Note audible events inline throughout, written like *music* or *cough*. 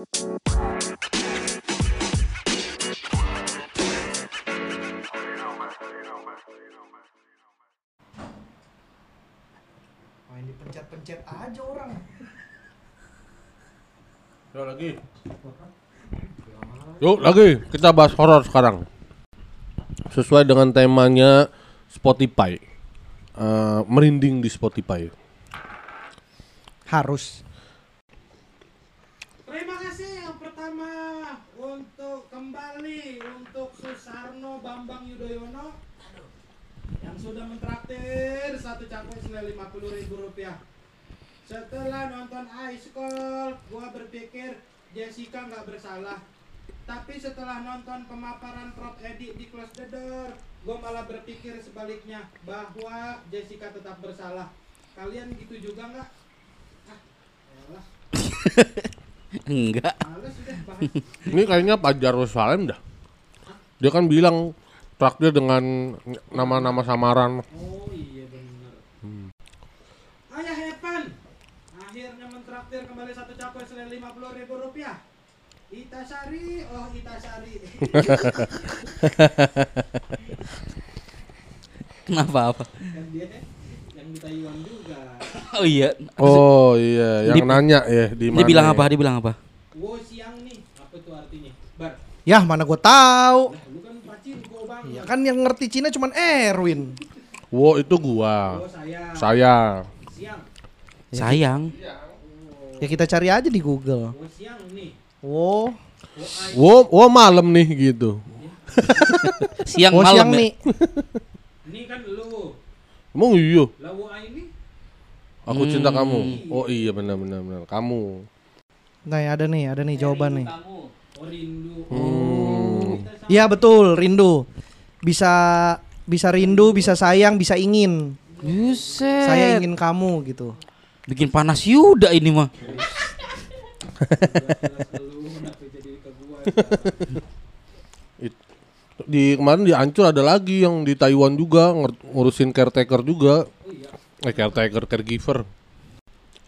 Main dipencet-pencet aja orang. Yuk lagi. Yuk lagi, kita bahas horor sekarang. Sesuai dengan temanya Spotify. Eh, merinding di Spotify. Harus. Terima kasih yang pertama untuk kembali untuk Susarno Bambang Yudhoyono yang sudah mentraktir satu cangkul senilai lima puluh ribu rupiah. Setelah nonton High School, gua berpikir Jessica nggak bersalah. Tapi setelah nonton pemaparan Prof Edi di Close the Door, gua malah berpikir sebaliknya bahwa Jessica tetap bersalah. Kalian gitu juga nggak? Ah, *laughs* Enggak. males udah bahas. Ini kayaknya Pajar Yerusalem dah. Dia kan bilang traktir dengan nama-nama samaran. Oh iya benar. Ayah Evan, akhirnya mentraktir kembali satu cakwe senilai lima puluh ribu rupiah. Itasari, oh Itasari. *laughs* Kenapa apa? kan dia yang di Taiwan juga. Oh iya. Oh iya, yang Di- nanya ya di mana? Dia bilang ya? apa? Dia bilang apa? Wo siang nih, apa tuh artinya? Bar, Yah mana gue tahu. lah lu kan. Ya kan yang ngerti Cina cuman Erwin. Wo itu gua. Oh saya, Saya. siang. Sayang. Ya kita cari aja di Google. Wo siang nih. Wow. Wo. Wo, wo malam nih gitu. *laughs* Siang Oh malam siang ya. nih. *laughs* Ini kan lu. Emang iya. Lah wo ini Aku cinta Hmm. kamu. Oh iya benar benar benar. Kamu. Nah ya ada nih, ada nih jawaban nih. oh rindu. Hmm. Iya betul, rindu. Bisa bisa rindu, bisa sayang, bisa ingin. Buset. Saya ingin kamu gitu. Bikin panas Yuda ini mah. *laughs* Di kemarin di Ancur ada lagi yang di Taiwan juga ngur- ngurusin caretaker juga. Oh iya. Eh caretaker caregiver.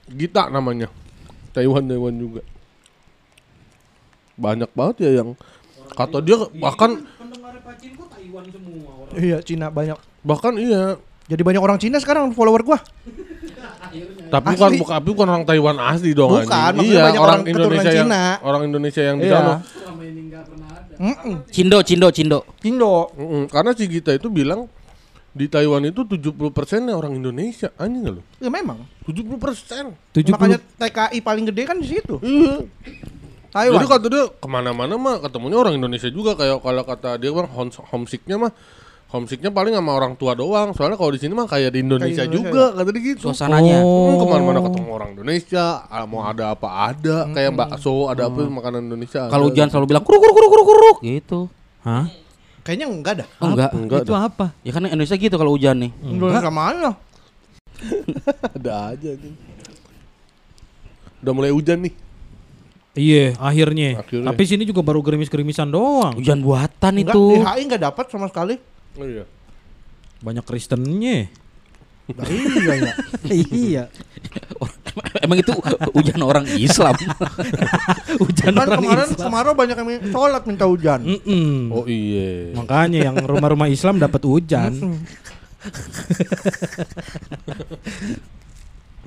Gita namanya. Taiwan Taiwan juga. Banyak banget ya yang kata dia bahkan Taiwan semua orang. Iya, Cina banyak. bahkan iya Jadi banyak orang Cina sekarang follower gua. Tapi Asli. bukan bukan tapi bukan orang Taiwan asli dong Bukan, anjing. maksudnya Iya, banyak orang orang Indonesia yang Cina. orang Indonesia yang di Iya. sana. pernah ada. Mm-mm. Cindo, Cindo, Cindo. Indo. Mm-mm, Karena si Gita itu bilang di Taiwan itu 70% nya orang Indonesia. Anjing gak lu? Ya memang. 70%. Makanya TKI paling gede kan di situ. Iya. Taiwan. Jadi kata dia ke mana-mana mah ketemunya orang Indonesia juga kayak kalau kata dia bang hom- homesicknya mah homesicknya paling sama orang tua doang. Soalnya kalau di sini mah kayak di Indonesia Indonesia juga kata dia gitu. Suasananya. Hmm, ke mana-mana ketemu orang Indonesia, ah, mau ada apa ada, kayak bakso ada apa makanan Indonesia. Kalau hujan selalu bilang kuruk kuruk kuruk kuruk gitu. Hah? Kayaknya enggak dah. Oh, enggak. enggak Itu dah. apa? Ya kan Indonesia gitu kalau hujan nih. Indonesia mana? *laughs* ada aja nih. Udah mulai hujan nih. Iya, akhirnya. Akhirnya. Tapi sini juga baru gerimis-gerimisan doang. Hujan buatan Enggak, itu. di HI enggak dapat sama sekali. Oh iya. Banyak Kristennya. Nah, iya ya. iya. *laughs* Emang itu hujan orang Islam. *laughs* Hujan Kan orang kemarin Islam. kemarau banyak yang sholat minta hujan. Oh iya. Makanya yang rumah-rumah Islam dapat hujan. *laughs*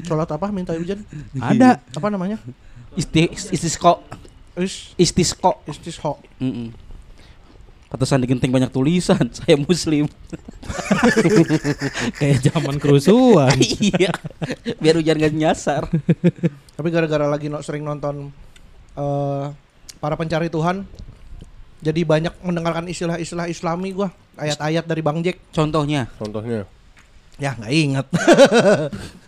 Sholat apa minta hujan? Ada. Apa namanya? Isti istisqo. Is Istisqo. istisho. Mm-mm. Pantesan di genting banyak tulisan. *laughs* Saya muslim. *laughs* Kayak zaman kerusuhan. *laughs* iya. Biar hujan gak nyasar. Tapi gara-gara lagi no- sering nonton eh para pencari Tuhan, jadi banyak mendengarkan istilah-istilah Islami gua, ayat-ayat dari Bang Jack. Contohnya. Contohnya. Ya nggak inget. *laughs*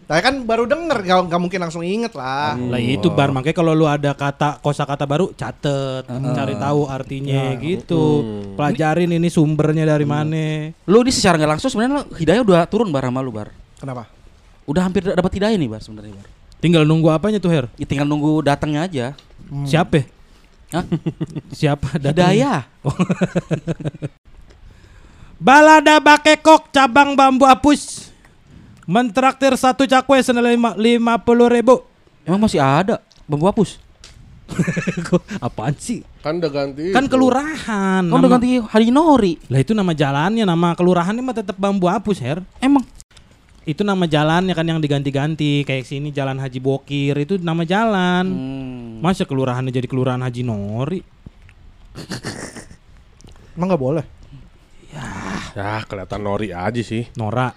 Saya kan baru denger, nggak nggak mungkin langsung inget lah. Lah itu bar makanya kalau lu ada kata kosakata baru catet, cari tahu artinya gitu. Pelajarin ini sumbernya dari mana. Lu ini secara nggak langsung sebenarnya lu hidayah udah turun bar sama lu bar. Kenapa? Udah hampir dapat hidayah nih bar sebenarnya bar. Tinggal nunggu apanya tuh Her? Ya tinggal nunggu datangnya aja. Siapa? Hah? Siapa datang? Hidayah. *laughs* Balada Bakekok cabang bambu apus Mentraktir satu cakwe senilai lima puluh ribu Emang masih ada bambu hapus? *laughs* Apaan sih? Kan udah ganti. Kan itu. kelurahan. Kan udah ganti hari Nori. Lah itu nama jalannya, nama kelurahannya mah tetap bambu hapus, Her. Emang Itu nama jalannya kan yang diganti-ganti. Kayak sini Jalan Haji Bokir itu nama jalan. hmm. Masa kelurahannya jadi kelurahan Haji Nori? Emang nggak boleh. Ya kelihatan nori aja sih. Nora.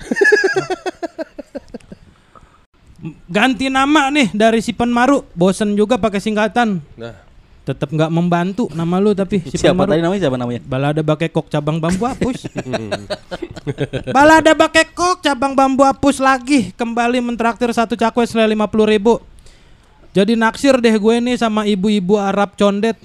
Ganti nama nih dari si Penmaru. Bosen juga pakai singkatan. Nah, Tetap nggak membantu nama lu tapi si siapa Penmaru. tadi namanya siapa namanya? Balada Bakekok cabang bambu hapus. *laughs* Balada Bakekok cabang bambu hapus lagi kembali mentraktir satu cakwe senilai lima puluh ribu. Jadi naksir deh gue nih sama ibu-ibu Arab condet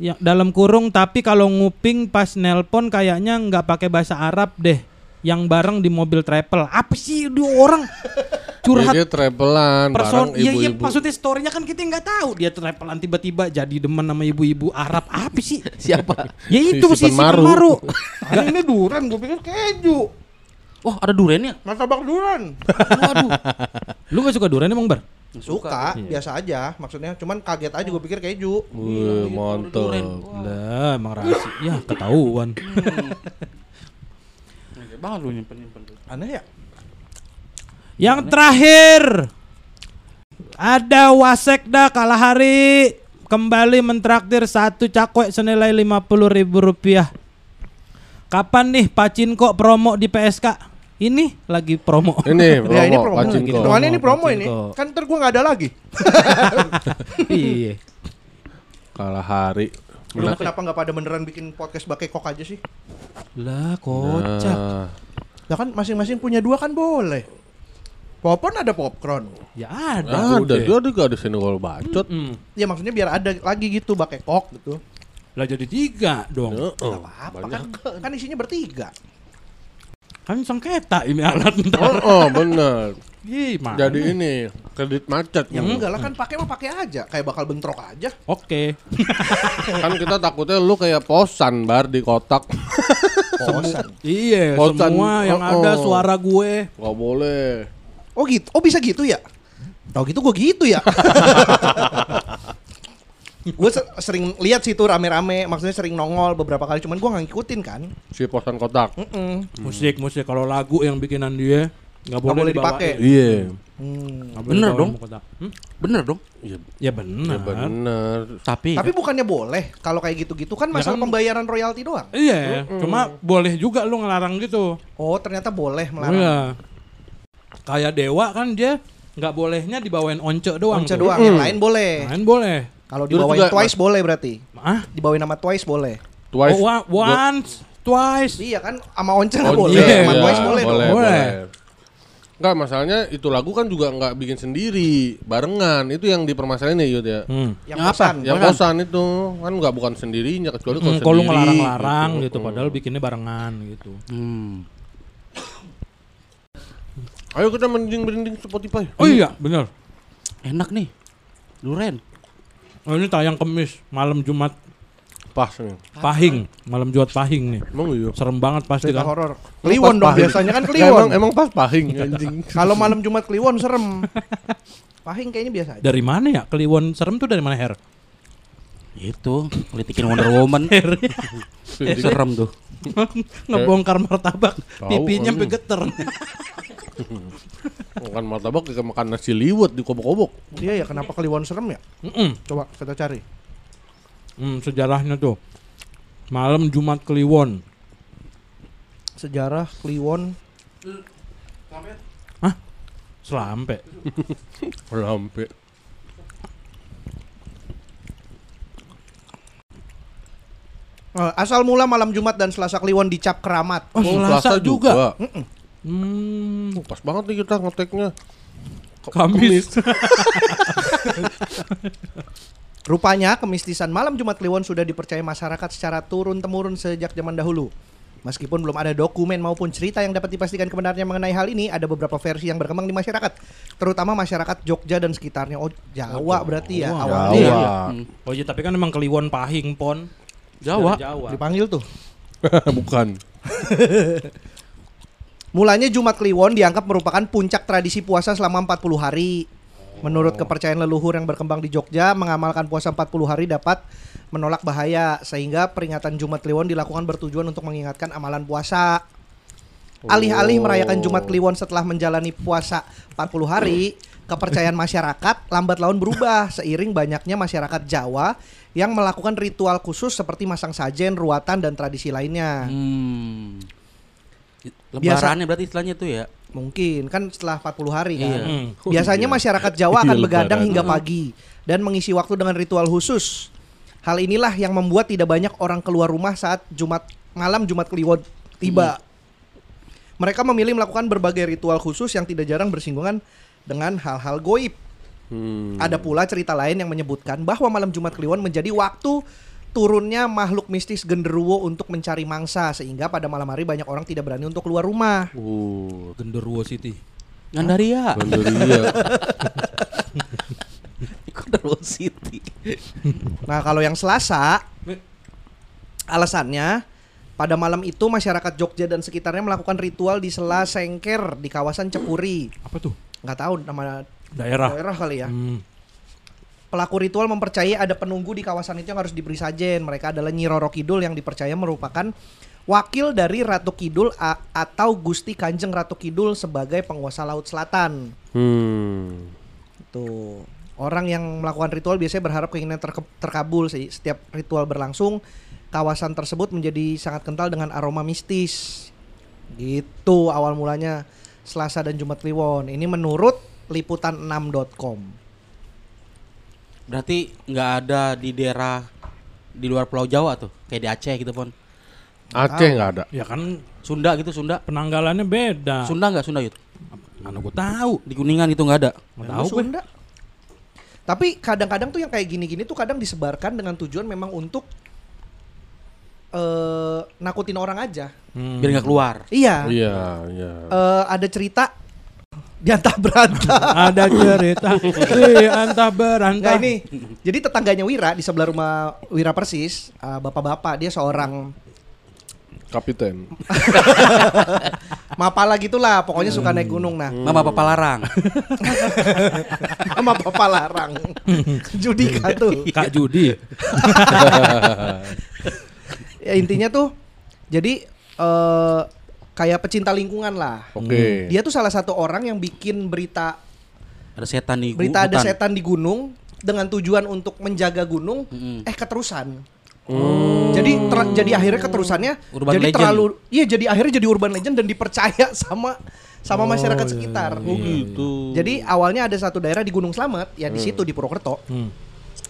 yang dalam kurung tapi kalau nguping pas nelpon kayaknya nggak pakai bahasa Arab deh yang bareng di mobil travel apa sih dua orang *laughs* curhat dia travelan person bareng iya iya ibu-ibu. maksudnya storynya kan kita nggak tahu dia travelan tiba-tiba jadi demen sama ibu-ibu Arab apa sih *laughs* Siapa? Ya itu si si. Penmaru. Ah, ini duren, gue pikir keju. Oh, ada durennya. Martabak duren. Waduh. Lu gak suka durian emang bar? Suka, biasa aja. Maksudnya, cuman kaget aja gue pikir keju. Wih, mantap. Lah emang rahasia. ya ketahuan. *laughs* Gede banget lu nyimpen-nyimpen tuh. Aneh ya? Yang terakhir ada Wasekda Kalahari kembali mentraktir satu cakwe senilai lima puluh ribu rupiah. Kapan nih Pacinko promo di PSK? Ini lagi promo. Ini *laughs* promo, ya ini promo. Pacinko. Hitungannya ini promo Pacinko. ini. Kan ntar gue nggak ada lagi. *laughs* iya. Kalah hari. Lu kenapa nggak pada beneran bikin podcast pakai kok aja sih? Lah kocak. Nah, Ya kan masing-masing punya dua kan boleh. Popcorn ada popcorn. Ya ada. ada, udah. dia ada gak ada senggol bacot. Mm. Ya maksudnya biar ada lagi gitu pakai kok gitu. Lah jadi tiga dong. Heeh, Apa banyak. kan kan isinya bertiga. Kan sengketa ini alat Oh, ntar. oh, bener. Gimana? Jadi ini kredit macet. Ya enggak lah kan pakai mah pakai aja, kayak bakal bentrok aja. Oke. *laughs* kan kita takutnya lu kayak posan bar di kotak. *laughs* Posan. Iya, Kocan. semua yang Oh, ada oh. suara gue. Gak boleh. Oh gitu. Oh bisa gitu ya? Tau gitu gue gitu ya. *laughs* gue sering lihat situ rame-rame, maksudnya sering nongol beberapa kali, cuman gue nggak ngikutin kan. Si posan kotak. Mm-mm. Musik, musik kalau lagu yang bikinan dia nggak boleh, boleh dipakai. Iya. Hmm. Bener dong. Hmm? Bener dong. Iya, Ya benar. ya bener. Tapi, Tapi bukannya boleh kalau kayak gitu-gitu kan masalah kan- pembayaran royalti doang. Iya, cuma boleh juga lu ngelarang gitu. Oh ternyata boleh melarang. Iya. Kayak Dewa kan dia nggak bolehnya dibawain once doang. Once tuh. doang, yang lain boleh. Lain boleh. Kalau dibawain juga- twice boleh berarti. Ah, Dibawain nama twice boleh. Twice. oh, wa- once, twice. Iya kan sama once Oh, boleh, iya, sama iya, twice boleh, boleh, dong. Boleh. boleh. Enggak, masalahnya itu lagu kan juga nggak bikin sendiri, barengan. Itu yang dipermasalahin ya, Yud ya. Hmm. Yang apa? Yang kosan itu kan nggak bukan sendirinya kecuali kalau Hmm, sendiri. kalau lu ngelarang-larang gitu, Hmm. padahal bikinnya barengan gitu. hmm. Ayo kita mending mending Spotify. Oh iya, bener. enak nih. Duren. Oh ini tayang kemis malam Jumat Pas nih. Pahing, malam Jumat Pahing nih. Emang iya. Serem banget pasti Cerita kan. horor. Kliwon dong pahing. biasanya kan kliwon. emang emang pas pahing anjing. Kalau malam Jumat kliwon serem. Pahing kayaknya biasa aja. Dari mana ya? Kliwon serem tuh dari mana Her? Itu, politikin Wonder Woman. *laughs* Serem tuh. *laughs* Ngebongkar martabak, pipinya sampai anjing. geter. *laughs* Makan martabak kayak makan nasi liwet di kobok-kobok. Iya ya kenapa kliwon serem ya? Mm-mm. Coba kita cari. Hmm, sejarahnya tuh. Malam Jumat Kliwon. Sejarah kliwon. Selampe. Sampai. Asal mula malam Jumat dan Selasa kliwon dicap keramat. Oh, Selasa juga. Mm-mm. Hmm, Oh, pas banget nih kita ngeteknya. Kamis. *laughs* Rupanya kemistisan malam Jumat Kliwon sudah dipercaya masyarakat secara turun-temurun sejak zaman dahulu. Meskipun belum ada dokumen maupun cerita yang dapat dipastikan kebenarannya mengenai hal ini, ada beberapa versi yang berkembang di masyarakat, terutama masyarakat Jogja dan sekitarnya. Oh, Jawa berarti ya Jawa. awalnya. Jawa. ya. Hmm. Oh iya, tapi kan emang Kliwon Pahing pon. Jawa. Dari Jawa. Dipanggil tuh. *laughs* Bukan. *laughs* Mulanya Jumat Kliwon dianggap merupakan puncak tradisi puasa selama 40 hari. Menurut kepercayaan leluhur yang berkembang di Jogja, mengamalkan puasa 40 hari dapat menolak bahaya sehingga peringatan Jumat Kliwon dilakukan bertujuan untuk mengingatkan amalan puasa. Alih-alih merayakan Jumat Kliwon setelah menjalani puasa 40 hari, kepercayaan masyarakat lambat laun berubah seiring banyaknya masyarakat Jawa yang melakukan ritual khusus seperti masang sajen, ruatan dan tradisi lainnya. Hmm. Biasa- Lebarannya berarti istilahnya tuh ya. Mungkin kan setelah 40 hari kan. Iya. Hmm. Biasanya Iya. masyarakat Jawa akan *laughs* Iya, begadang lebaran. hingga pagi dan mengisi waktu dengan ritual khusus. Hal inilah yang membuat tidak banyak orang keluar rumah saat Jumat malam Jumat Kliwon tiba. Mereka memilih melakukan berbagai ritual khusus yang tidak jarang bersinggungan dengan hal-hal goib. Hmm. Ada pula cerita lain yang menyebutkan bahwa malam Jumat Kliwon menjadi waktu turunnya makhluk mistis genderuwo untuk mencari mangsa sehingga pada malam hari banyak orang tidak berani untuk keluar rumah. Uh, Genderuwo City. Gandaria. *laughs* Gandaria. *laughs* Genderuwo City. Nah, kalau yang Selasa alasannya pada malam itu masyarakat Jogja dan sekitarnya melakukan ritual di Sela Sengker di kawasan Cepuri. Apa tuh? Nggak tahu nama Daerah. daerah kali ya. Hmm. Pelaku ritual mempercayai ada penunggu di kawasan itu yang harus diberi sajen. Mereka adalah Nyi Roro Kidul yang dipercaya merupakan wakil dari Ratu Kidul a- atau Gusti Kanjeng Ratu Kidul sebagai penguasa Laut Selatan. Hmm. Tuh. Orang yang melakukan ritual biasanya berharap keinginan terke- terkabul sih. Setiap ritual berlangsung, kawasan tersebut menjadi sangat kental dengan aroma mistis. Gitu awal mulanya Selasa dan Jumat Kliwon. Ini menurut liputan6.com. Berarti nggak ada di daerah di luar Pulau Jawa tuh, kayak di Aceh gitu pun. Aceh nggak ada. Ya kan Sunda gitu Sunda. penanggalannya beda. Sunda nggak Sunda yut? Mana gue tahu. Di Kuningan itu nggak ada. Nggak Tahu gue. Sunda. Tapi kadang-kadang tuh yang kayak gini-gini tuh kadang disebarkan dengan tujuan memang untuk eh nakutin orang aja. Hmm. Biar nggak keluar. Iya. Iya, iya. Eh, ada cerita diantah berantah. *laughs* Ada cerita di antah berantah. Enggak ini. Jadi tetangganya Wira di sebelah rumah Wira persis, eh, bapak-bapak dia seorang Kapiten. *laughs* mapala gitulah, pokoknya suka naik gunung nah. Mama papa larang. Sama bapak larang. Judika tuh. Kak Judi. *laughs* Ya intinya tuh jadi eh kayak pecinta lingkungan lah. Oke. Dia tuh salah satu orang yang bikin berita Ada setan di berita ada hutan. setan di gunung dengan tujuan untuk menjaga gunung Mm-mm. eh keterusan. Jadi ter- jadi akhirnya keterusannya Urban jadi legend. terlalu iya jadi akhirnya jadi urban legend dan dipercaya *laughs* sama sama Oh, masyarakat iya, sekitar. Oh gitu. Jadi awalnya ada satu daerah di Gunung Slamet ya di situ di Purwokerto. Hmm.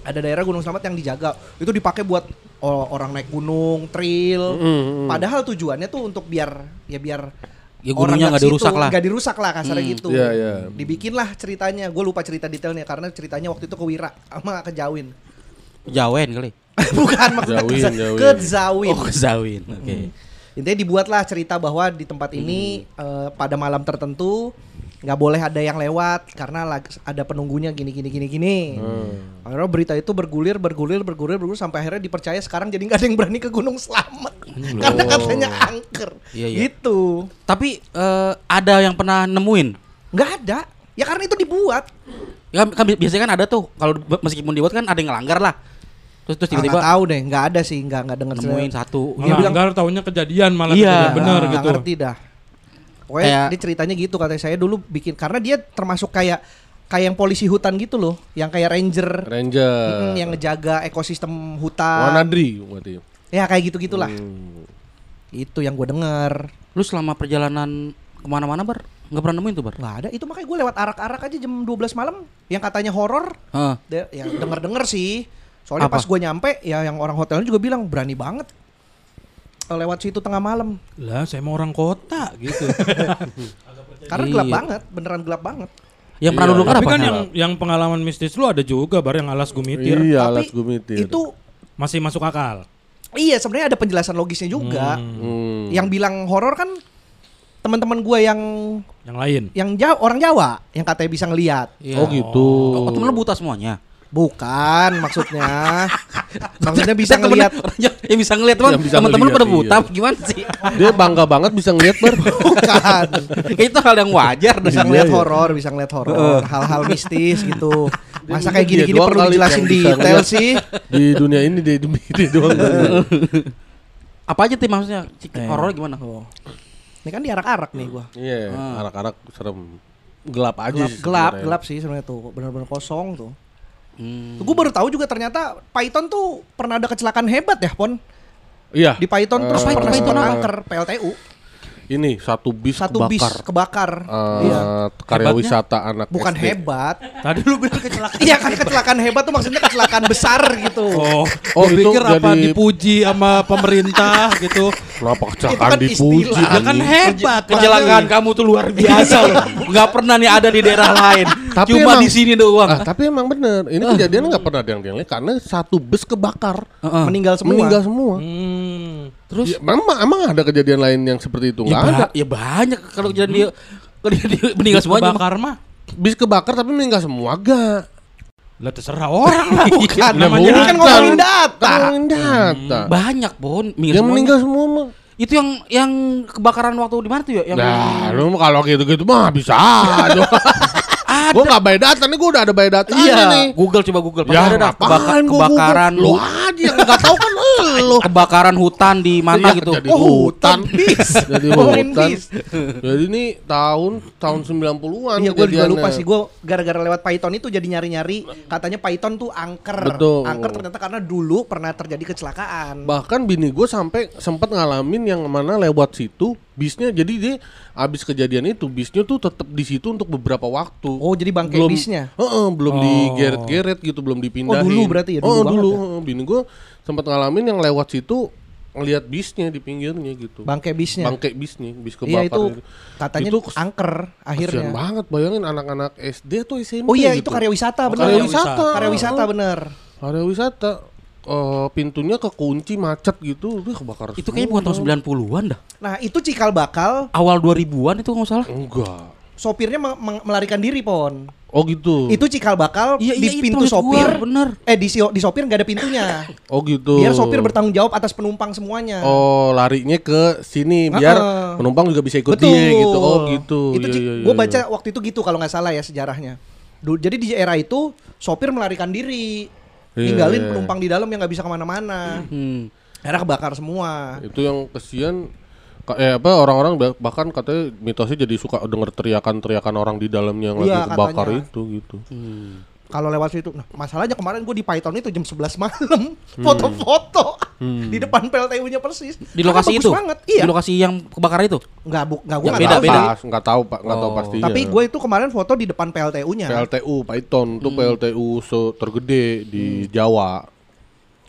Ada daerah Gunung Slamet yang dijaga. Itu dipakai buat oh, orang naik gunung, trail. Mm, Padahal tujuannya tuh untuk biar ya biar Ya, gunungnya nggak dirusak lah. Nggak dirusak lah kasarnya Hmm, gitu. iya, iya. Dibikinlah ceritanya. Gue lupa cerita detailnya karena ceritanya waktu itu ke Wira sama ke Jawin. Jawen kali. *laughs* Bukan maksudnya Jawin, ke, Jawin. ke Zawin. Oh, ke Zawin. Oke. Intinya dibuatlah cerita bahwa di tempat ini eh, pada malam tertentu nggak boleh ada yang lewat karena ada penunggunya gini gini gini gini. Hmm. Akhirnya berita itu bergulir bergulir bergulir bergulir sampai akhirnya dipercaya sekarang jadi nggak ada yang berani ke Gunung Slamet karena katanya angker. Iya, iya. Gitu. Tapi eh, ada yang pernah nemuin? Nggak ada. Ya karena itu dibuat. Ya kan bi- biasanya kan ada tuh kalau meskipun dibuat kan ada yang ngelanggar lah. Terus terus Ah, tiba-tiba tahu deh, nggak ada sih, nggak nggak dengar nemuin satu. Dia bilang- Melanggar taunya kejadian malah Iya. kejadian bener nggak gitu. ngerti dah. Pokoknya Kayak- dia ceritanya gitu katanya saya dulu bikin karena dia termasuk kayak kayak yang polisi hutan gitu loh, yang kayak ranger, Ranger. mm, yang ngejaga ekosistem hutan. Wanadri berarti. Ya kayak gitu gitulah. Hmm. Itu yang gue denger. Lu selama perjalanan ke mana-mana bar nggak pernah nemuin tuh bar? Nggak ada. Itu makanya gue lewat arak-arak aja jam 12 malam yang katanya horor. Heeh. De- Ya denger-denger sih. Soalnya Apa? pas gue nyampe ya yang orang hotelnya juga bilang berani banget lewat situ tengah malam. Lah saya mau orang kota gitu. *laughs* Karena Iya. gelap banget, beneran gelap banget. Yang pernah Iya, lu dengar Tapi apa? kan yang yang pengalaman mistis lu ada juga bar yang alas gumitir. Iya, Tapi alas gumitir. Itu Masih masuk akal. iya sebenarnya ada penjelasan logisnya juga. Hmm. Yang bilang horor kan teman-teman gue yang Yang lain. yang Jawa, orang Jawa yang katanya bisa ngelihat. Iya. Oh gitu. Oh, temen lu buta semuanya. Bukan maksudnya. *laughs* Maksudnya bisa ngelihat ya, bisa ngelihat teman. Teman-teman ngelihat, pada buta iya. gimana sih? Dia bangga banget bisa ngeliat ber. bukan. *laughs* itu hal yang wajar. Bisa Iya, ngeliat iya. horor, bisa ngeliat horor, hal-hal mistis gitu. Masa kayak gini-gini perlu dijelasin detail ngeliat. sih. Di dunia ini dia, dia doang. *laughs* Apa aja tim maksudnya? Eh. Horor gimana? Ini kan diarak-arak nih gua. Iya, Ah. anak-anak serem. Gelap aja Gelap, sih gelap, gelap sih sebenarnya tuh. Benar-benar kosong tuh. Hmm. Gue baru tahu juga ternyata Python tuh pernah ada kecelakaan hebat ya, Pon. Iya. Di Python terus Eh, pernah Python angker PLTU. Ini satu bis Satu bis kebakar. kebakar. Eh, Iya. karya Hebatnya? wisata anak Bukan SD. hebat. Tadi lu bilang kecelakaan. Iya kan kecelakaan hebat tuh maksudnya kecelakaan besar gitu. Oh, Oh, itu pikir apa jadi- dipuji sama pemerintah gitu. Kenapa kecelakaan kan dipuji? istilah. Ya kan anjing? hebat. Kecelakaan kamu tuh luar biasa loh. Enggak pernah nih ada di daerah lain. Tapi Cuma emang- di sini doang. Ah, tapi emang bener. Ini kejadian nggak pernah ada yang lihat karena satu bus kebakar, Heeh. Meninggal semua. meninggal semua. Hmm. Terus Ya, memang emang ada kejadian lain yang seperti itu ya, nggak ada. ya banyak kalau kejadian dia kalau dia, dia meninggal semuanya. Kebakar mah. Bis kebakar tapi meninggal semua gak? Lah terserah orang lah. *laughs* Bukan, Ya, namanya ini kan bukan. ngomongin data. Kan ngomongin data. Banyak bon meninggal Yang semuanya. meninggal semua mah. Itu yang yang kebakaran waktu di mana tuh ya? Yang Nah, lu kalau gitu-gitu mah bisa aja. *laughs* ada. Gua nggak bayar data nih, gua udah ada bayar data nih. Iya, Google coba Google. Pasti Ya, ada dah kebaka- kebakaran lu aja yang nggak tahu kan lu. *laughs* kebakaran hutan di mana Iya, gitu. jadi Oh, hutan. *laughs* bis. Jadi hutan. bis. Jadi ini tahun tahun 90-an Iya gue juga lupa sih gue gara-gara lewat Python itu jadi nyari-nyari katanya Python tuh angker. Betul. Angker ternyata karena dulu pernah terjadi kecelakaan. Bahkan bini gue sampai sempat ngalamin yang mana lewat situ bisnya jadi dia abis kejadian itu bisnya tuh tetap di situ untuk beberapa waktu. Oh, jadi bangkai belum, bisnya? Heeh, belum Oh. digeret-geret gitu, belum dipindahin. Oh, dulu berarti ya, dulu Oh, dulu. ya? heeh. Bini gue sempat ngalamin yang lewat situ ngelihat bisnya di pinggirnya gitu. Bangkai bisnya. Bangkai bisnya, bis Iya kebakar. itu katanya Itu angker Kasian akhirnya. banget bayangin anak-anak SD atau SMP Oh iya gitu. itu karya wisata Oh, bener. karya wisata. Karya wisata bener. Karya wisata. Eh, pintunya kekunci macet gitu, udah kebakar. Itu kayaknya bukan tahun 90-an dah. Nah itu cikal bakal Awal 2000-an itu nggak salah. Enggak. sopirnya me- me- melarikan diri pon. Oh gitu. Itu cikal bakal Iya, di iya, itu pintu maksud gua, sopir. bener. Eh di, si- di sopir nggak ada pintunya. *coughs* Oh gitu. Biar sopir bertanggung jawab atas penumpang semuanya. Oh larinya ke sini biar Heeh. penumpang juga bisa ikut Betul. dia gitu. Oh gitu. Itu Iya, iya, gue iya, baca iya. waktu itu gitu kalau nggak salah ya sejarahnya. Jadi di era itu sopir melarikan diri, Iya, ninggalin iya. penumpang di dalam yang nggak bisa ke mana-mana. Hmm. Era kebakar semua. Itu yang kesian eh apa orang-orang bah- bahkan katanya mitosnya jadi suka denger teriakan-teriakan orang di dalamnya yang Iya, lagi kebakar katanya. itu gitu. Hmm. Kalau lewat situ, nah masalahnya kemarin gue di Python itu jam 11 malam foto-foto di depan PLTU-nya persis. Di lokasi bagus itu. banget. Iya. Di lokasi yang kebakaran itu. Nggak bu, nggak gue nggak beda, tahu beda. nggak tahu Pak, nggak tahu Oh. pastinya. Tapi gue itu kemarin foto di depan PLTU-nya. PLTU Python itu PLTU se- tergede di Jawa.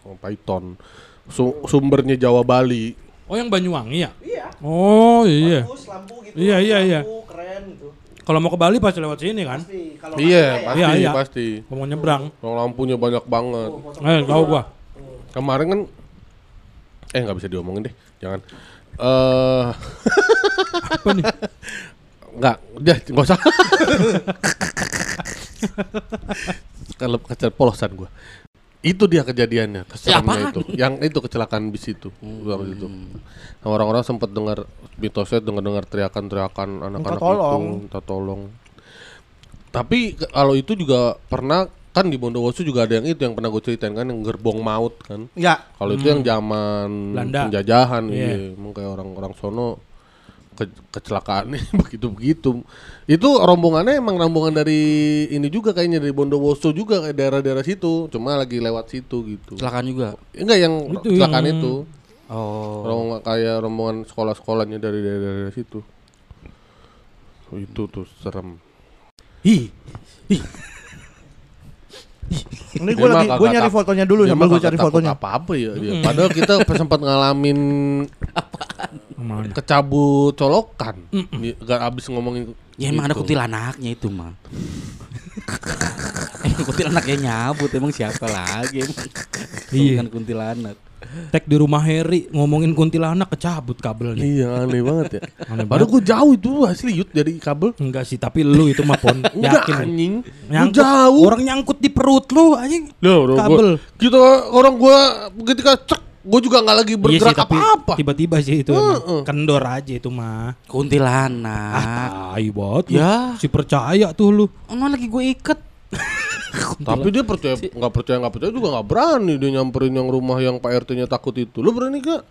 Oh, Python. Su- sumbernya Jawa Bali. Oh yang Banyuwangi ya? Iya. Oh iya. Bagus, lampu gitu. Iya, iya, iya. lampu, keren gitu. Kalau mau ke Bali pasti lewat sini kan? Pasti. Kalau Iya, ya, pasti, Iya, iya. pasti. Mau nyebrang. Kalau lampunya banyak banget. Eh tahu gua. Kemarin kan eh nggak bisa diomongin deh, jangan. Eh *laughs* Apa nih? nggak, udah nggak usah. *laughs* Kalau keceplosan gua. Itu dia kejadiannya, keseramnya apaan? itu. Yang itu kecelakaan bis itu. Waktu itu. Nah, orang-orang sempat dengar mitosnya dengar-dengar teriakan-teriakan anak-anak tolong. itu, minta tolong. Tapi kalau itu juga pernah kan di Bondowoso juga ada yang itu yang pernah gue ceritain kan yang gerbong maut kan. Ya. Kalau itu yang zaman Belanda. penjajahan Iya. iya. Emang kayak orang-orang sono ke- kecelakaannya *laughs* begitu-begitu. Itu rombongannya emang rombongan dari ini juga kayaknya dari Bondowoso juga kayak daerah-daerah situ. Cuma lagi lewat situ gitu. Kecelakaan juga. Enggak yang Itu kecelakaan yang- itu. Oh. Rombongan kayak rombongan sekolah-sekolahnya dari daerah-daerah situ. Itu tuh serem. Hi. Ini Dia gue lagi gue nyari fotonya dulu sambil mah gue cari fotonya. Apa-apa ya dia. *laughs* Padahal kita sempat ngalamin Mana? kecabut colokan. Di- Gak abis ngomongin Ya emang ada gitu. kuntilanaknya itu mah. *laughs* eh kuntilanaknya nyabut emang siapa lagi emang? Iya. Bukan kuntilanak. Tag di rumah Harry ngomongin kuntilanak kecabut kabelnya. Iya aneh banget ya. *laughs* Aneh Padahal gue jauh itu asli yut dari kabel. Enggak sih, tapi lu itu mah pon *laughs* Enggak yakin. anjing. Nyangkut, jauh. Orang nyangkut di perut lu anjing. Loh, kabel. Gua, kita orang gua ketika cek gua juga nggak lagi Iya bergerak tapi apa-apa. tiba-tiba sih itu Heeh. emang. kendor aja itu mah. Kuntilanak. Ah, tai banget. Ya. Si percaya tuh lu. Ono lagi gue iket. *laughs* Tapi dia percaya nggak percaya nggak percaya juga nggak berani dia nyamperin yang rumah yang Pak RT-nya takut itu. Lu berani gak?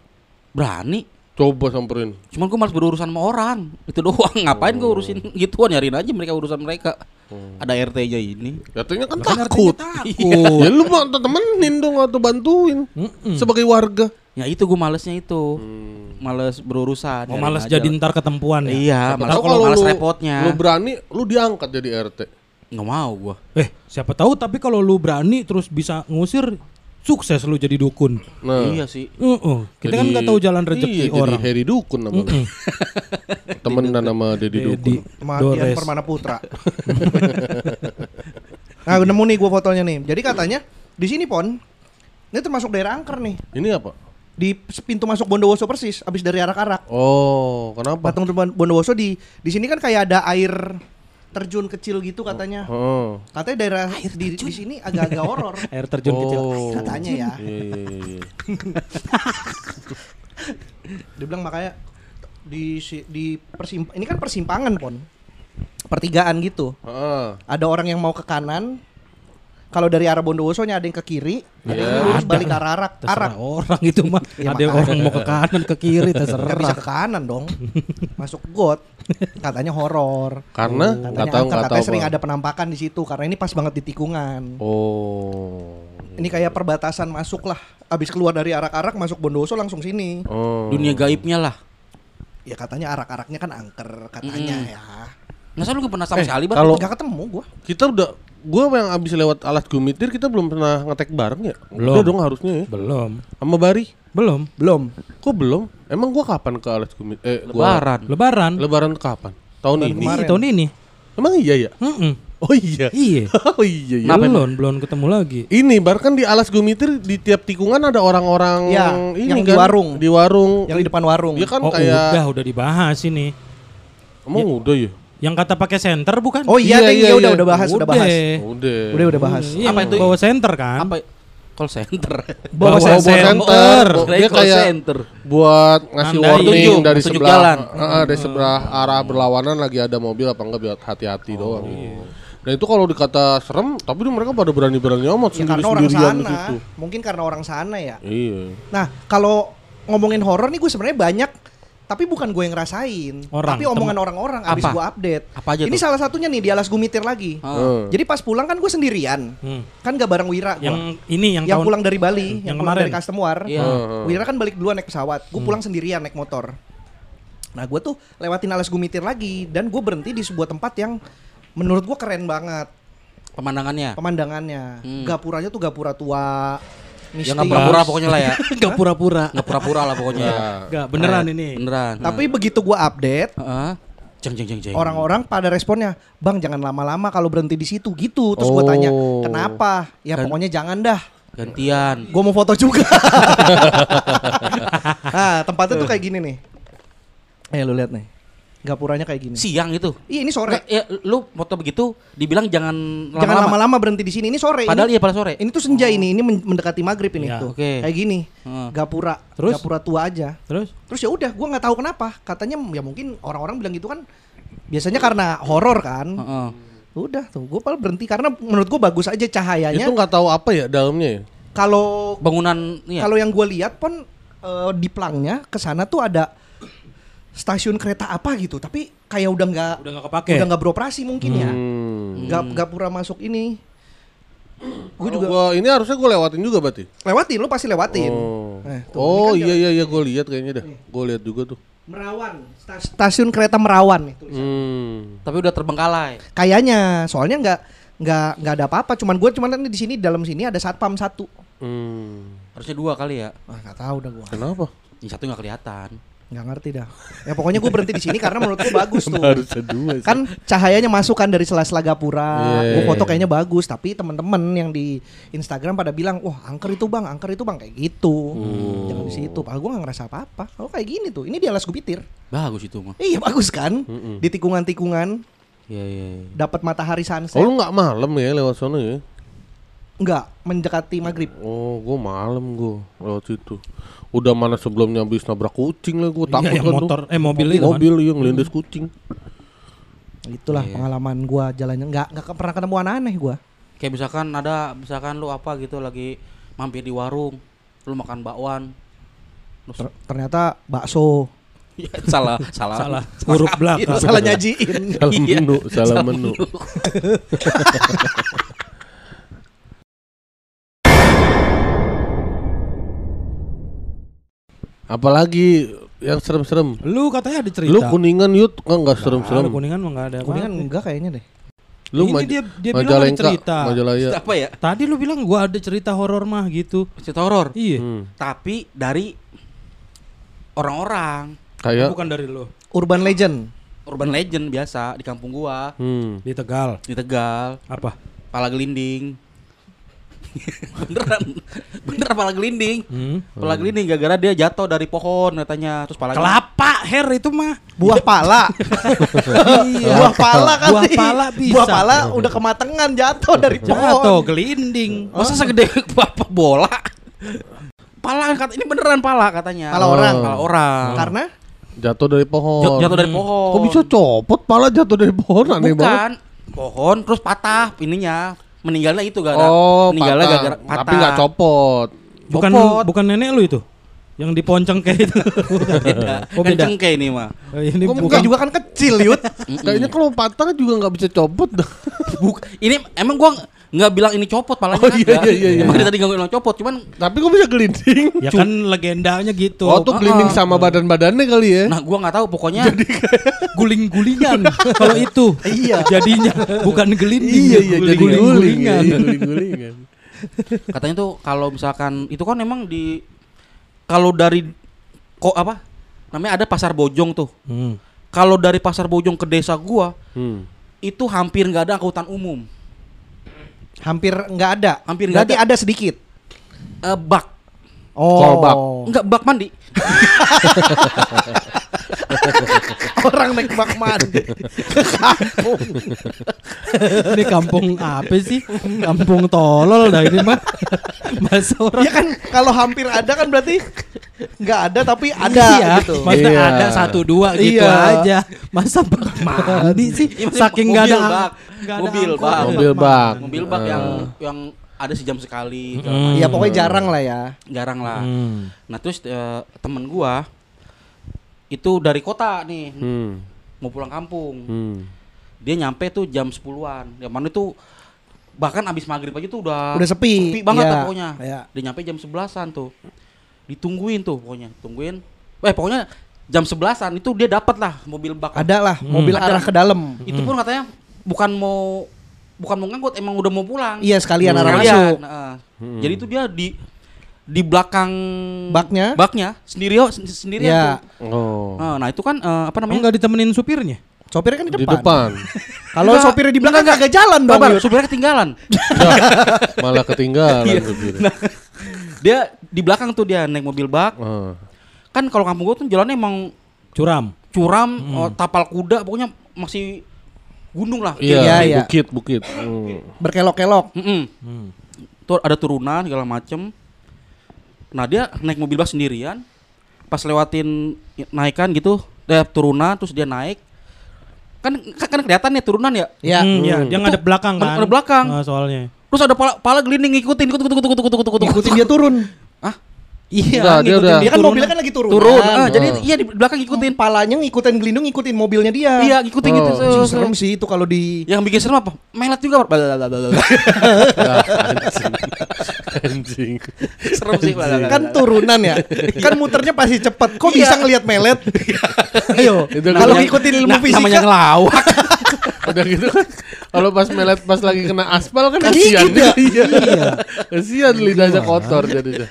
Berani. Coba samperin. Cuman gue malas berurusan sama orang. Itu doang. *laughs* Ngapain gue urusin gituan? Nyariin aja mereka urusan mereka. Ada RT-nya ini. RT-nya kan Kan takut. takut. ya lu mau temenin dong atau bantuin sebagai warga. Ya itu gue malesnya itu. Males berurusan. Mau nyariin males aja. jadi ntar ketempuan ya. Iya, tahu kalau males lu- repotnya. Lu berani, lu diangkat jadi RT. Nggak mau gue. Eh, siapa tahu tapi kalau lu berani terus bisa ngusir sukses lu jadi dukun. Nah, Iya sih. Heeh. Kita kan jadi- nggak tahu jalan rezeki iya, orang. Jadi Heri Dukun namanya. *laughs* Temenan sama Dedi Dukun. Dedi Sama Dian Dores. Permana Putra. nah, gue nemu nih gue fotonya nih. Jadi katanya di sini pon, ini termasuk daerah angker nih. Ini apa? Di pintu masuk Bondowoso persis, abis dari arak-arak. Oh, kenapa? Patung Bon- Bondowoso di di sini kan kayak ada air terjun kecil gitu katanya. Oh. Katanya daerah di, di sini agak-agak horor. *laughs* Air terjun kecil. Oh. Katanya ya. Iya, iya, iya. *laughs* Dia bilang makanya di si- di persimp ini kan persimpangan pon. Pertigaan gitu. Heeh. Ada orang yang mau ke kanan. Kalau dari arah Bondowoso nya ada yang ke kiri, ada yang Iya. lurus balik ke arah arak. Terserah Arak. orang itu mah. Ya, ada orang mau ke kanan ke kiri terserah. bisa ke kanan dong. *laughs* Masuk got. Katanya horor. Karena Katanya nggak tahu angker, katanya sering apa. ada penampakan di situ karena ini pas banget di tikungan. Oh. Ini kayak perbatasan masuk lah. Abis keluar dari arak-arak masuk Bondowoso langsung sini. Oh. Dunia gaibnya lah. Ya katanya arak-araknya kan angker katanya Mm. ya. Masa lu gak pernah sama Eh, sekali, Bang? kalau- Nggak ketemu gua. Kita udah gua yang abis lewat alat gumitir kita belum pernah ngetek bareng ya? Belum. Udah dong harusnya ya. Belum. Sama Bari. Belum. Belum. Kok belum? Emang gua kapan ke alat gumitir? Eh, gua Lebaran. Lebaran. Lebaran kapan? Tahun Lebaran ini. kemarin. Tahun ini. Emang iya ya? Mm-mm. Oh iya. Iya. *laughs* oh iya iya. Belum, belum ketemu lagi. Ini bar kan di alas gumitir di tiap tikungan ada orang-orang Ya, ini yang di kan warung. di warung. Yang di depan warung. Dia kan oh, kayak udah, udah dibahas ini. emang udah ya? Yang kata pakai center bukan? Oh iya, Iya, iya, iya, udah iya. udah bahas, udah bahas. Udah. Udah udah bahas. Iya, Apa itu? Bawa center kan? Apa? Call center. *laughs* Bawa Bawa center. center. Oh, Dia kayak center. buat ngasih Nandain. warning Tunjuk, dari tunjuk sebelah jalan. Heeh, dari sebelah arah berlawanan lagi ada mobil apa enggak biar hati-hati doang. Nah itu kalau dikata serem, tapi mereka pada berani-berani amat Ya sendiri karena orang sendirian di sana. situ. Mungkin karena orang sana ya. Iya. Nah, kalau ngomongin horor nih gue sebenarnya banyak tapi bukan gue yang ngerasain, Orang, tapi omongan orang-orang abis gue update. Apa aja Ini tuh? salah satunya nih di alas gumitir lagi. Ah. Heeh. Jadi pas pulang kan gue sendirian, Hmm. kan gak bareng Wira gua. Yang ini yang, yang tahun pulang dari Bali, yang yang, pulang kemarin. dari Custom War. Iya. Heeh. Wira kan balik duluan naik pesawat, gue pulang sendirian naik motor. Nah gue tuh lewatin alas gumitir lagi dan gue berhenti di sebuah tempat yang menurut gue keren banget Pemandangannya. pemandangannya. Hmm. Gapuranya tuh gapura tua, Ya nggak pura-pura pokoknya lah ya. *laughs* Gak pura-pura. Nggak pura-pura lah pokoknya. Nah, Gak beneran ini. Beneran. Tapi begitu gue update, Heeh. Jeng jeng jeng jeng. orang-orang pada responnya, bang jangan lama-lama kalau berhenti di situ gitu. Terus gue tanya, Oh. kenapa? Ya Kan- pokoknya jangan dah. gantian. Gue mau foto juga. *laughs* nah tempatnya tuh kayak gini nih. Eh lu lihat nih, gapuranya kayak gini. Siang itu. Iya ini sore. Nggak, ya, lu foto begitu dibilang jangan Jangan lama-lama. lama-lama berhenti di sini. Ini sore. Padahal ini, iya pada sore. ini tuh senja ini. Ini men- mendekati maghrib ini Ya, tuh. oke. Kayak gini. Heeh. Gapura. Terus? Gapura tua aja. Terus? Terus ya udah, gue nggak tahu kenapa. Katanya ya mungkin orang-orang bilang gitu kan. Biasanya karena horor kan. Heeh. Udah tuh, gue paling berhenti karena menurut gue bagus aja cahayanya. itu nggak tahu apa ya dalamnya ya? Kalau Bangunan iya. kalau yang gue lihat pun eh, di plangnya ke sana tuh ada stasiun kereta apa gitu, tapi kayak udah nggak Udah gak kepake. udah nggak beroperasi mungkin ya. Hmm. Nggak nggak pura masuk ini. Gue juga gua ini harusnya gue lewatin juga berarti. lewatin, lu pasti lewatin. Oh, Eh, tuh, oh kan iya iya iya gue lihat kayaknya dah. Gue lihat juga tuh. Merawan, stas- stasiun kereta Merawan nih tulisannya. Hmm. Tapi udah terbengkalai. Kayaknya, soalnya nggak nggak nggak ada apa-apa. Cuman gue cuman kan di sini dalam sini ada satpam satu. Hmm. Harusnya dua kali ya. Nggak tahu dah gue. Kenapa? Yang satu nggak kelihatan. Nggak ngerti dah. Ya pokoknya gue berhenti di sini karena menurut gue bagus tuh. Harusnya dua sih. Kan cahayanya masuk kan dari sela-sela gapura. Iya. Gue foto kayaknya bagus, tapi teman-teman yang di Instagram pada bilang, "Wah, angker itu Bang, angker itu Bang." kayak gitu. Hmm. Jangan di situ. Padahal gue gak ngerasa apa-apa. Kalau kayak gini tuh, ini di alas Jupiter. Bagus itu mah. Iya bagus kan? Mm-mm. Di tikungan-tikungan Iya iya. iya. dapat matahari sunset. Oh lu nggak malam ya lewat sana ya? Enggak, mendekati maghrib. Oh, gua malam gua lewat situ. Udah mana sebelumnya habis nabrak kucing lah gua takut Iya, yang kan tuh. motor eh mobil itu kan. Mobil yang ngelindes kucing. Itulah Iya. pengalaman gua jalannya nggak nggak pernah ketemu aneh gua. Kayak misalkan ada misalkan lu apa gitu lagi mampir di warung, lu makan bakwan. Terus Ter- ternyata bakso *laughs* Ya, salah, *laughs* salah. Salah, huruf belakang. salah nyajiin. Salah Iya, menu, salah salah menu. *laughs* Apalagi yang serem-serem. Lu katanya ada cerita. Lu kuningan yut kan nggak Ada serem-serem. kuningan mah enggak ada. Kuningan apa-apa. enggak kayaknya deh. Lu Ini dia- dia bilang ada cerita. Majalaya. Apa ya? Tadi lu bilang gua ada cerita horor mah gitu. Cerita horor. Iya. Hmm. Tapi dari orang-orang Kayak Bukan dari lu. Urban legend. urban legend biasa di kampung gua hmm. Di Tegal. di Tegal, Apa? pala gelinding. Beneran, bener pala gelinding. Hmm. Pala gelinding gara-gara dia jatuh dari pohon katanya, terus pala Kelapa hair itu mah. Buah pala. Iya. Buah pala kan. Buah pala bisa. Buah pala udah kematangan jatuh dari Jatuh pohon. gelinding. Masa segede *laughs* apa bola? Pala kata ini beneran pala katanya. Pala orang. Pala orang. Karena jatuh dari pohon. Jat- jatuh dari pohon. Kok bisa copot pala jatuh dari pohon aneh banget. Bukan pohon terus patah ininya. Meninggalnya itu gara Oh, meninggalnya patah. gara-gara patah. Tapi nggak copot. Bukan Copot. bukan nenek lu itu. Yang diponceng kayak itu. *laughs* Beda. Oh, beda. cengkeh ini mah. Oh, ini Kok bukan juga kan kecil, Yud. Kayaknya kalau patah juga nggak bisa copot dah. Buk ini emang gua nggak bilang ini copot palanya Oh, iya, kagak. iya, iya, iya. Emang dia tadi nggak bilang copot, cuman Tapi kok bisa gelinding? Ya kan legendanya gitu. Oh, tuh gelinding Ah, sama badan-badannya kali ya. nah gua nggak tahu pokoknya *laughs* guling-gulingan kalau itu. Iya. Jadinya bukan gelinding. iya iya jadi guling-gulingan. Iya, guling-gulingan. katanya tuh kalau misalkan itu kan emang di kalau dari kok apa? Namanya ada pasar Bojong tuh. Hmm. Kalau dari pasar Bojong ke desa gua Hmm. itu hampir nggak ada angkutan umum. Hampir nggak ada. Hampir nggak Berarti ada sedikit. Eh bak, Oh. Kolbak. nggak bak mandi. *laughs* Orang naik bak mandi ke kampung. Ini kampung apa sih? Kampung tolol dah ini mah. Masa orang Ya kan kalau hampir ada kan berarti nggak ada tapi ada iya, gitu. Masa Iya. ada satu dua gitu Iya. aja. Masa bak mandi sih? Iya, Saking nggak ada mobil bak. nggak ada Mobil bak. Mobil bak. Mobil bak yang yang ada sejam sekali. Hmm. Iya pokoknya jarang lah ya. Jarang lah. Hmm. Nah terus eh, temen gua itu dari kota nih Hmm. mau pulang kampung. Hmm. Dia nyampe tuh jam 10-an. Yang mana tuh bahkan abis maghrib aja tuh udah Udah sepi. sepi banget lah pokoknya. Iya. Dia nyampe jam 11-an tuh. Ditungguin tuh pokoknya, tungguin. Eh pokoknya jam 11-an itu dia dapat lah mobil bak. Ada lah mobil Ada. arah ke dalam. Itu pun katanya bukan mau bukan mau ngangkut, emang udah mau pulang. Iya sekalian arah Sekalian. masuk. Nah, Hmm. Jadi itu dia di di belakang Baknya? baknya sendirian sendirian Iya. tuh. Oh. Nah, nah, itu kan eh, apa Oh, namanya? nggak ditemenin supirnya? Sopirnya kan di Di depan. depan. *laughs* Kalau Enggak. sopirnya di belakang kagak jalan dong. Kabar, Yud. supirnya ketinggalan. Malah ketinggalan Iya. supirnya. Nah, dia di belakang tuh dia naik mobil bak. Ah. Kan kalau kampung gua tuh jalannya emang Curam. curam, eh, tapal kuda, pokoknya masih gunung lah. Iya, Iya, iya. bukit, bukit. Hmm. Berkelok-kelok. Mm-mm. Hmm. Tuh ada turunan segala macem. Nah dia naik mobil bak sendirian, pas lewatin naikan gitu, dia turunan terus dia naik. Kan kan, kan kelihatan ya turunan ya. Ya. Hmm, iya, dia ngadep belakang kan. ngadep belakang. Nah, soalnya. Terus ada pala, pala gelinding ngikutin, ikut ikut ikut ikut ikut ikut ikut. ikut. Ikutin dia turun. Iya, Enggak, dia udah- Dia kan mobilnya kan lagi turun. Turun. Ah, Oh. jadi iya di belakang ngikutin. Palanya ngikutin gelindung ngikutin mobilnya dia. Iya, ngikutin gitu. Oh. Se- se- serem sih itu kalau di Yang bikin serem apa? Melet juga. Ah, *laughs* anjing. anjing. serem sih. kan turunan ya. *laughs* kan muternya pasti cepet. Kok Iya. bisa ngelihat melet? *laughs* Ayo. Itu Kalau ngikutin ilmu Nah, fisika namanya ngelawak. Udah gitu kan kalau pas melet pas lagi kena aspal kan kasihan ya? Iya. Kasihan lidahnya kotor jadinya.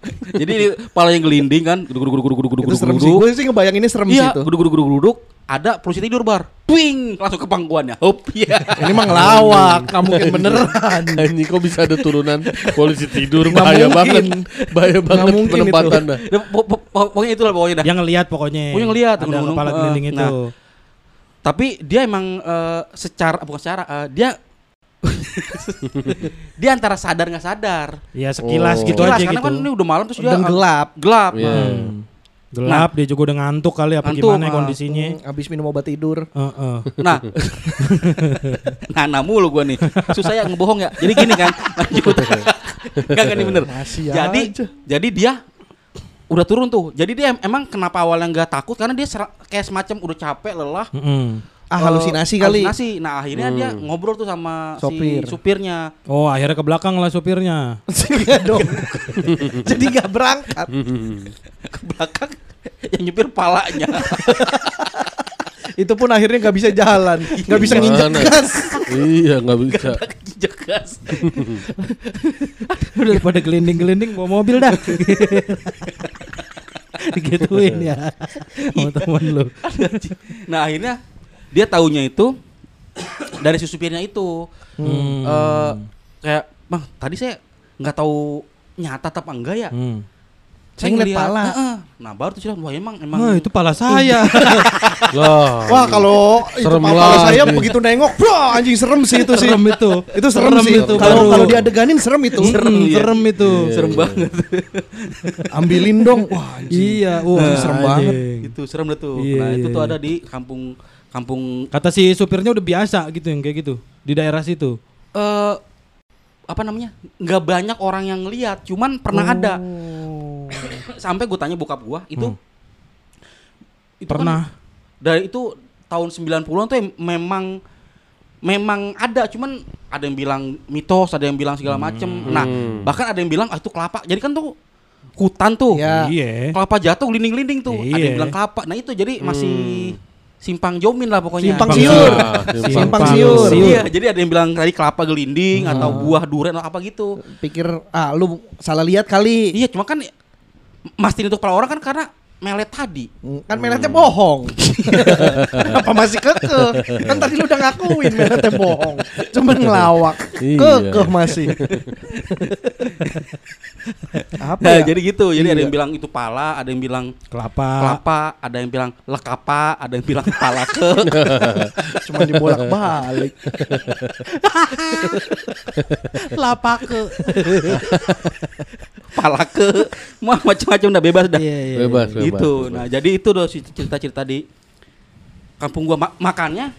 *laughs* Jadi palanya gelinding kan, guduk guduk guduk guduk guduk Itu serem sih. guduk. Gue sih ngebayanginnya serem sih Iya, itu. guduk guduk guduk guduk. Ada polisi tidur bar. Ping, langsung ke pangkuannya. Hop, iya. *laughs* Ini mah ngelawak, nggak mungkin *laughs* beneran. Anjing kok bisa ada turunan polisi tidur bahaya banget. Bahaya banget itu. penempatan po- Pokoknya itulah pokoknya dah. Yang ngelihat pokoknya. Yang ngelihat, ada kepala gelinding itu. Nah, Tapi dia emang eh, secara bukan secara eh, dia dia antara sadar nggak sadar. Ya sekilas Oh. gitu Sekilas, aja karena gitu. kan ini udah malam terus dia Dan gelap. gelap. Iya. Hmm. Gelap dia juga udah ngantuk kali apa Ngantuk, gimana kondisinya. Hmm, Abis minum obat tidur. Heeh. Nah, *laughs* nah, nah mulu gue nih. Susah ya ngebohong ya. Jadi gini kan, *laughs* lanjut. Enggak kan ini bener. Masih jadi, aja. jadi dia udah turun tuh. Jadi dia em- emang kenapa awalnya nggak takut karena dia kayak semacam udah capek lelah. Mm-mm. Ah halusinasi kali. Halusinasi. Nah akhirnya dia ngobrol tuh sama Sopir. si supirnya. Oh akhirnya ke belakang lah supirnya. *laughs* Iya dong. *laughs* Jadi nggak berangkat. *laughs* Ke belakang yang nyupir palanya. Itu pun akhirnya nggak bisa jalan, nggak bisa nginjek gas. Iya nggak bisa. Injek gas. Daripada gelinding-gelinding bawa mobil dah. Digituin ya sama teman lu. nah akhirnya dia taunya itu dari si supirnya itu. Hmm. Eh, kayak bang tadi saya nggak tahu nyata apa enggak ya. Hmm. Saya ngeliat ngeliat, pala. Heeh. Nah baru tuh wah emang emang Wah, itu pala saya. *laughs* Wah kalau itu lah, saya begitu nengok, wah anjing serem sih itu sih. serem itu. Itu serem, Serem sih. itu, Kalau kalau diadeganin serem itu. Serem, iya. serem itu. serem banget. *laughs* Ambilin dong. Wah anjing. Iya, wah serem banget. itu serem. Iya, nah itu iya, tuh iya. ada di kampung kampung Kata si supirnya udah biasa gitu yang kayak gitu di daerah situ. eh apa namanya nggak banyak orang yang lihat cuman pernah Oh. ada *coughs* sampai gue tanya bokap gua itu Hmm. itu kan Pernah. dari itu tahun 90-an tuh em- memang memang ada cuman ada yang bilang mitos ada yang bilang segala macem nah bahkan ada yang bilang ah itu kelapa jadi kan tuh hutan tuh Ya. Iya. kelapa jatuh gelinding-gelinding tuh ada Iya. yang bilang kelapa nah itu jadi masih simpang jomin lah pokoknya Simpang Simpang siur. Simpang Simpang siur. Iya, jadi ada yang bilang tadi kelapa gelinding atau buah durian atau apa gitu. Pikir ah lu salah lihat kali. Iya, cuma kan mastiin itu kepala orang kan karena melet tadi. Hmm, Kan meletnya bohong. *laughs* Kenapa masih kekeh? Kan tadi lu udah ngakuin meletnya bohong. Cuman ngelawak. Iya. Kekeh masih. *laughs* Apa Nah, ya? jadi gitu. Jadi ada Iya. yang bilang itu pala, ada yang bilang Kelapa. kelapa, ada yang bilang lekapa, ada yang bilang kepala ke. *laughs* Cuman dibolak-balik. Lapake. pala ke. Mau macam-macam udah bebas dah. Iya, iya. Bebas, bebas. Gitu. bebas. Nah, jadi itu si cerita-cerita di kampung gua Ma- makannya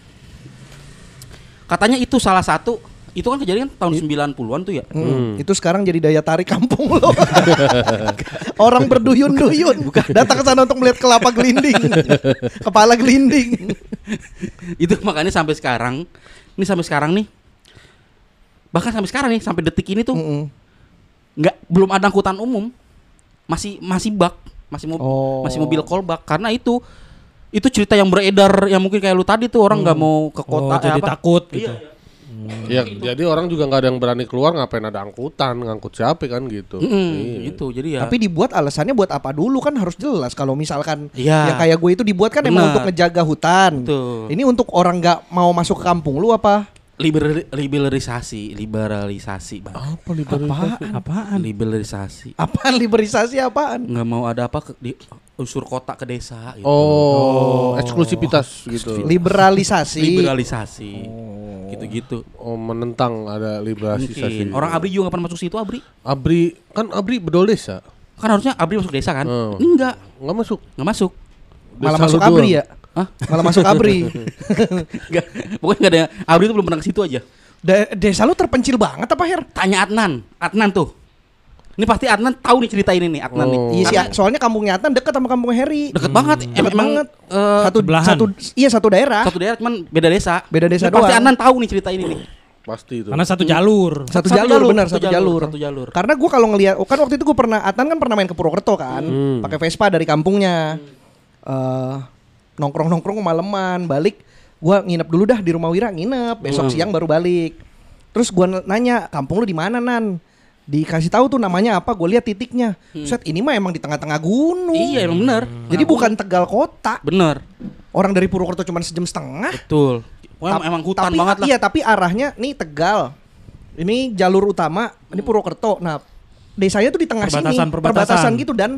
katanya itu salah satu itu kan kejadian tahun 90-an tuh ya. Hmm, Itu sekarang jadi daya tarik kampung lo. *laughs* Orang berduyun-duyun *laughs* datang ke sana untuk melihat kelapa gelinding, *laughs* kepala gelinding. itu makanya sampai sekarang ini sampai sekarang nih bahkan sampai sekarang nih sampai detik ini tuh Mm-mm. nggak belum ada angkutan umum masih masih bak masih mobil Oh. masih mobil callback karena itu itu cerita yang beredar yang mungkin kayak lu tadi tuh orang nggak mau ke Oh, kota eh, jadi apa. takut Iya, gitu. iya. Ya, jadi orang juga nggak ada yang berani keluar ngapain ada angkutan, ngangkut siapa kan gitu. Mm-mm, Iya. gitu jadi ya Tapi dibuat alasannya buat apa dulu kan harus jelas. Kalau misalkan Iya. ya kayak gue itu dibuat kan emang untuk ngejaga hutan. Betul. Ini untuk orang nggak mau masuk ke kampung lu apa? Liber- liberalisasi liberalisasi bang Apa liberalisasi? Apaan? liberalisasi Apaan liberalisasi apaan? nggak mau ada apa ke, di unsur kota ke desa gitu. Oh, eksklusivitas gitu. Liberalisasi. liberalisasi gitu-gitu Oh, menentang ada liberalisasi. mungkin orang Abri juga nggak pernah masuk situ Abri Abri kan Abri bedol desa. kan harusnya Abri masuk desa kan Hmm. enggak Nggak masuk. nggak masuk Malah masuk abri doang. ya? Hah? Malah masuk abri. *laughs* Nggak, pokoknya nggak ada Abri itu belum pernah ke situ aja Da- desa lu terpencil banget apa Her? tanya Adnan Adnan tuh ini pasti Adnan tahu nih cerita ini nih Adnan nih Oh. Iya sih, soalnya kampungnya Atan deket sama kampung Harry. deket banget em- Deket emang banget. eh, satu sebelahan. satu iya satu daerah. satu daerah cuman beda desa Beda desa Ini pasti doang. Adnan tahu nih cerita ini nih Pasti itu. Karena satu jalur. Satu, Satu jalur, jalur, benar satu satu, jalur, jalur. satu jalur. Karena gua kalau ngelihat kan waktu itu gua pernah Atan kan pernah main ke Purwokerto kan, Hmm. pakai Vespa dari kampungnya. Eh nongkrong-nongkrong kemalaman, balik gua nginep dulu dah di rumah Wira nginep, besok Hmm. siang baru balik. Terus gua nanya, "Kampung lu di mana, Nan?" Dikasih tahu tuh namanya apa, gue lihat titiknya. Set ini mah emang di tengah-tengah gunung. Iya emang bener. Jadi bukan Tegal kota. Bener. Orang dari Purwokerto cuma sejam setengah. Betul. Wah, Tap- emang hutan tapi, banget lah. Iya, tapi arahnya nih Tegal. Ini jalur utama, ini Purwokerto. Nah, desanya tuh di tengah Perbatasan, sini, perbatasan. gitu dan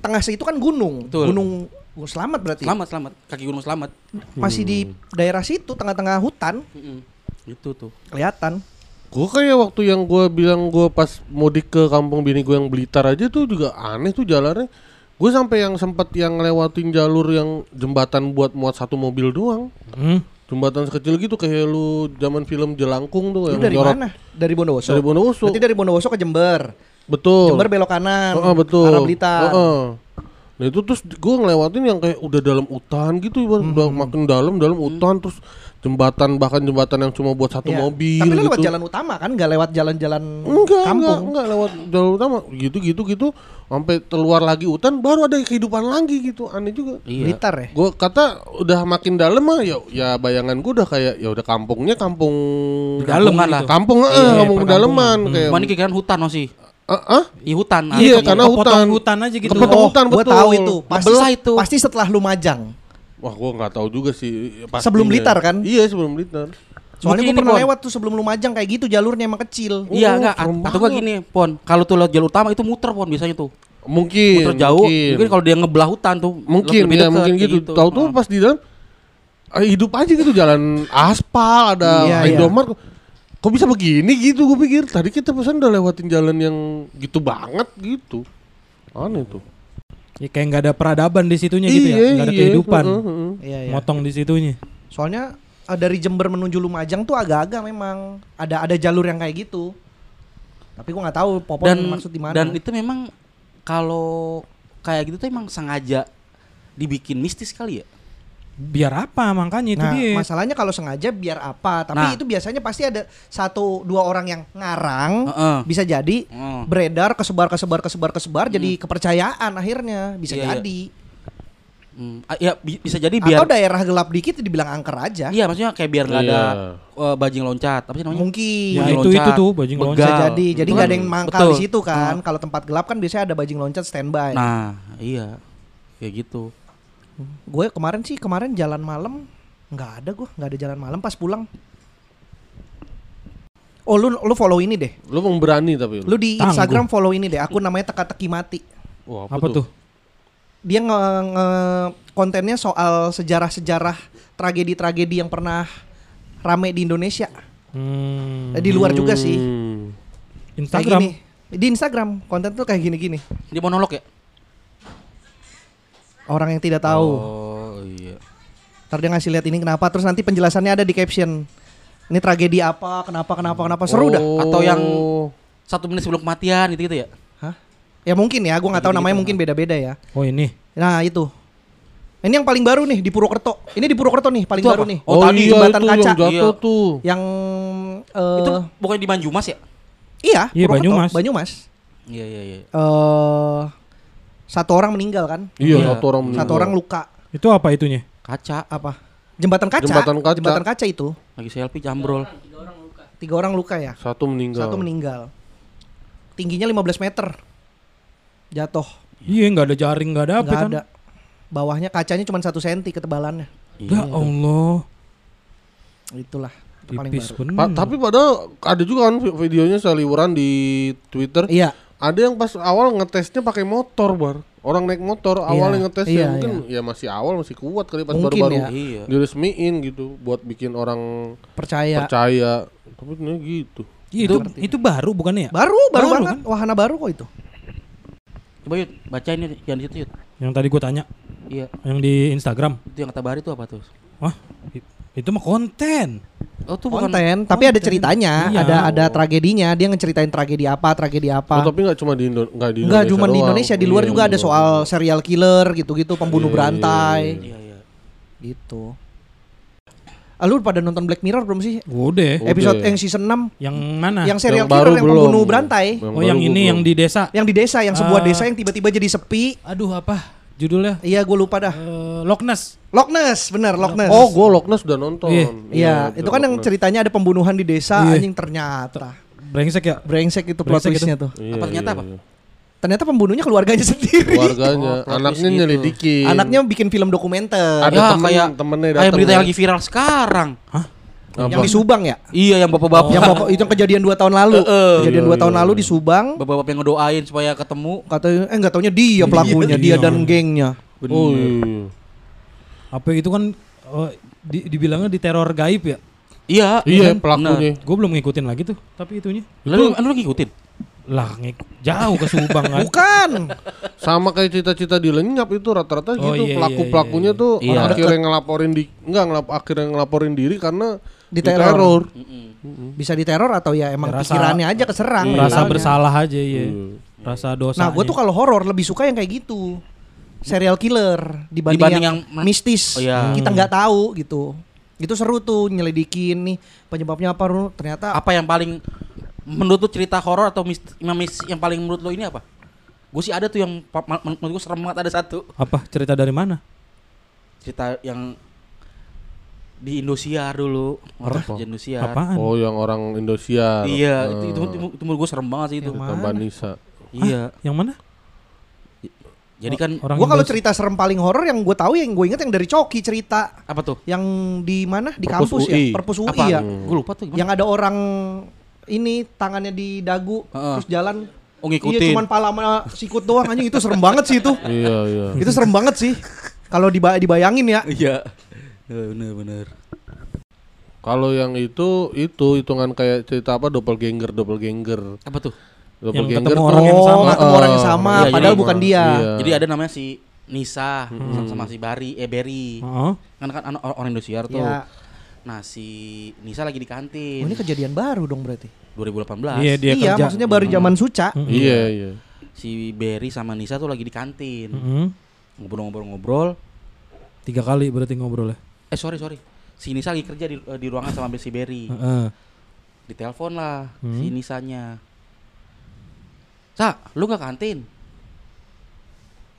tengah situ kan gunung. Betul. Gunung Gunung Selamat berarti. Selamat, selamat. Kaki gunung selamat. Masih di daerah situ tengah-tengah hutan Mm-mm. Itu tuh. kelihatan. Gue kayak waktu yang gue bilang gue pas mudik ke kampung bini gue yang Blitar aja tuh juga aneh tuh jalannya. Gue sampai yang sempat yang lewatin jalur yang jembatan buat muat satu mobil doang. Hmm. Jembatan sekecil gitu kayak lu zaman film Jelangkung tuh Lu yang dari jorot- mana? Dari Bondowoso. Dari Bondowoso. Berarti dari Bondowoso ke Jember. Betul. Jember belok kanan. Heeh, betul. Arah Blitar. Heeh. Nah itu terus gue ngelewatin yang kayak udah dalam hutan gitu, Iwan. Hmm. udah makin dalam dalam hutan terus jembatan bahkan jembatan yang cuma buat satu Iya. mobil Tapi lu gitu. lewat jalan utama kan, nggak lewat jalan-jalan Enggak, kampung. enggak, enggak lewat jalur utama. Gitu gitu gitu sampai keluar lagi hutan baru ada kehidupan lagi gitu. Aneh juga. Iya. Blitar ya. Gue kata udah makin dalam mah ya ya bayangan gue udah kayak ya udah kampungnya kampung Dalam gitu. lah. kampung eh Iya, kampung perkampungan. pedalaman kayak ini kira hutan masih. Ah, ah? Iya hutan. Iya, Ah, karena hutan. hutan aja gitu. Kepotong hutan, Gue betul. tahu itu. Pasti Belah itu. pasti setelah Lumajang. Wah, gue nggak tahu juga sih. pastinya. Sebelum Blitar kan? Iya, sebelum Blitar. Soalnya gue pernah Bon. lewat tuh sebelum Lumajang kayak gitu jalurnya emang kecil. Iya Oh, enggak. serem Atau enggak banget. gini, Pon. Kalau tuh lewat jalur utama itu muter, Pon, biasanya tuh. Mungkin. Muter jauh. Mungkin, Mungkin, kalau dia ngebelah hutan tuh mungkin lebih ya deket, mungkin kayak gitu. Tahu tuh Ah. pas di dalam eh, hidup aja gitu jalan aspal ada Iya, Indomaret. Kok bisa begini gitu gue pikir. Tadi kita pesan udah lewatin jalan yang gitu banget gitu. Aneh tuh. Ya, kayak nggak ada peradaban di situnya gitu ya, nggak ada iya. kehidupan. Heeh, heeh. Iya, iya. Motong di situnya. Soalnya eh, dari Jember menuju Lumajang tuh agak-agak memang ada ada jalur yang kayak gitu. Tapi gua nggak tahu Popon dan maksud di mana. dan itu memang kalau kayak gitu tuh emang sengaja dibikin mistis kali ya. Biar apa makanya itu nah, dia. masalahnya kalau sengaja biar apa? Tapi Nah. itu biasanya pasti ada satu dua orang yang ngarang Heeh. bisa jadi Oh. beredar kesebar kesebar kesebar kesebar jadi kepercayaan akhirnya bisa Iya, iya. jadi. Hmm, ah, ya bi- bisa jadi biar Atau daerah gelap dikit dibilang angker aja. Iya, maksudnya kayak biar nggak ada eh, bajing loncat. Apa sih namanya? Mungkin. Ya, itu- itu loncat, tuh, bajing begal. loncat. Bisa jadi. Jadi Itu nggak ada yang mangkal betul. di situ kan. Oh. Kalau tempat gelap kan biasanya ada bajing loncat standby. Nah, iya. Kayak gitu. Gue kemarin sih kemarin jalan malam nggak ada gue nggak ada jalan malam pas pulang. Oh lu lu follow ini deh. Lu mau berani tapi Lu di Tangguh. Instagram follow ini deh. Akun namanya teka-teki mati. Wah, apa tuh? Dia nge, nge- kontennya soal sejarah-sejarah tragedi-tragedi yang pernah rame di Indonesia. Hmm, Eh, Di luar juga sih. Hmm. Instagram. Di Instagram konten tuh kayak gini-gini. Dia monolog ya? Orang yang tidak tahu. Oh, iya. Ntar dia ngasih lihat ini kenapa terus nanti penjelasannya ada di caption. Ini tragedi apa, kenapa, kenapa, kenapa. Seru dah. Atau yang Oh. satu menit sebelum kematian gitu-gitu ya? Hah? Ya mungkin ya, gua nggak tahu namanya ha. mungkin beda-beda ya. Oh ini. Nah itu. Ini yang paling baru nih di Purwokerto. Ini di Purwokerto nih paling Itu baru apa? nih. Oh, tadi iya, jembatan itu kaca. yang jatuh Iya. tuh. Yang eh Itu bukannya di Manjumas ya? iya, Iya, Purwokerto, Banyumas. Banyumas. Iya, iya, iya. Eh satu orang meninggal kan? Iya, Iya. satu orang meninggal. Satu orang luka. Itu apa itunya? Kaca Apa? Jembatan kaca. Jembatan kaca. Jembatan kaca itu. lagi selfie jambrol. Tiga orang luka ya. Satu meninggal. Satu meninggal. Tingginya 15 meter. Jatuh. Iya nggak ada jaring nggak ada apa kan? ada. Bawahnya kacanya cuma satu senti ketebalannya. Ya Allah. Itulah. Itu paling Tipis baru. Pa- tapi padahal ada juga kan vi- videonya seliweran di Twitter. Iya. Ada yang pas awal ngetesnya pakai motor, Bar. Orang naik motor awalnya ngetes iya, ya mungkin ya masih awal masih kuat kali pas Mungkin baru-baru ya. Iya. diresmiin gitu buat bikin orang Percaya. percaya. Tapi ini gitu. Iya, itu itu baru bukannya ya? Baru, baru, Baru banget. Wahana baru kok itu. Coba yuk, bacain ini yang di situ yuk. Yang tadi gue tanya, Iya, yang di Instagram. itu yang kata Bari itu apa tuh? Wah, itu mah konten. Oh, tuh bukan Konten, tapi ada ceritanya, Iya. ada ada tragedinya. Dia ngeceritain tragedi apa, tragedi Oh, apa. tapi nggak cuma di Indo nggak di Enggak Indonesia cuma di. Indonesia, di luar Iya, juga ada luar soal serial killer gitu-gitu, pembunuh Iya, berantai. Iya, iya. Gitu. Ah, lu pada nonton Black Mirror belum sih? Udah. Episode yang season 6 Yang mana? yang serial Yang baru killer yang belum. pembunuh berantai. oh, yang ini belum. yang di desa. Yang di desa, yang sebuah Ah. desa yang tiba-tiba jadi sepi. Aduh, apa? Judulnya Iya, gue lupa dah. Eh, Loch Ness. Loch Ness, bener Loch Ness. Oh, gue Loch Ness udah nonton. Iya. Iya, itu kan yang ceritanya ada pembunuhan di desa Iya. anjing ternyata. Brengsek ya. Brengsek itu plot twistnya tuh. Iya, Apa ternyata apa? Ternyata pembunuhnya keluarganya *laughs* sendiri. Keluarganya, Oh, anaknya gitu. nyelidikin. Anaknya bikin film dokumenter. ada Ya, temen, kayak- temennya Kayak datang. berita ya. yang lagi viral sekarang. Yang di Subang ya? Iya, yang bapak-bapak. Yang bapak itu yang kejadian 2 tahun lalu. Heeh. Kejadian Iya, 2 tahun iya, lalu iya. di Subang. Bapak-bapak yang ngedoain supaya ketemu. Katanya eh enggak taunya dia pelakunya, dia Iya. dan gengnya. Oh iya. Apa itu kan oh, di, dibilangnya di teror gaib ya? Iya, Iya kan? pelakunya. Gue belum ngikutin lagi tuh, tapi itunya. Lalu lu ngikutin? Lah ngik jauh ke Subang kan. Bukan. Sama kayak cita-cita di lenyap itu rata-rata Oh, gitu iya, pelaku iya, iya, tuh iya. akhirnya ngelaporin di enggak ngelap akhirnya ngelaporin diri karena Diteror. Mm-mm. Bisa diteror atau ya emang Ya, rasa- pikirannya aja keserang. Rasa mentalnya. bersalah aja iya. Hmm. Rasa dosa. Nah, gue tuh kalau horor lebih suka yang kayak gitu. Serial killer dibanding, Dibanding yang, yang- mistis. Oh, iya. Kita nggak tahu gitu. Itu seru tuh nyelidikin nih penyebabnya apa Ru. ternyata Apa yang paling menurut lu cerita horor atau mis, yang mis- yang paling menurut lu ini apa? Gue sih ada tuh yang menurut gue serem banget ada satu apa cerita dari mana? cerita yang di Indosiar dulu orang Apa? di Indosiar. Apaan? Oh yang orang Indosiar. Iya, Eh, itu, itu, itu, itu menurut gue serem banget sih itu. Yang cerita mana? Mbak Nisa. Iya. Yang mana? Jadi kan Orang Gua kalau cerita serem paling horor yang gue tahu yang gue inget yang dari Coki cerita apa tuh? yang di mana di Perpus kampus UI. ya perpus UI Apa? ya Gue lupa tuh gimana. yang ada orang ini tangannya di dagu Heeh. terus jalan Oh iya ngikutin. cuman pala sama sikut doang anjing itu serem banget sih itu Iya iya. itu serem banget sih kalau diba- dibayangin ya Iya. Bener bener. Kalau yang itu itu hitungan kayak cerita apa doppelganger doppelganger. Apa tuh? Doppelganger ketemu tuh- orang yang sama. ketemu orang yang Oh, sama iya, padahal jadi- bukan dia Iya. Jadi ada namanya si Nisa sama, sama si Bari, eh Berry. Heeh. Kan kan anak orang Indosiar tuh. ya Nah, si Nisa lagi di oh, kantin. ini kejadian baru dong berarti 2018. Iya dia iya kerja. maksudnya baru zaman suca Mm-mm. Iya iya. Si Berry sama Nisa tuh lagi di kantin. Mm-mm. Ngobrol-ngobrol-ngobrol. Tiga kali berarti ngobrol ya. Eh, sorry, sorry. Si Nisa lagi kerja di, eh, di ruangan sama si Berry. Heeh. Ditelepon lah Hmm. si Nisanya. Sa, lu gak kantin?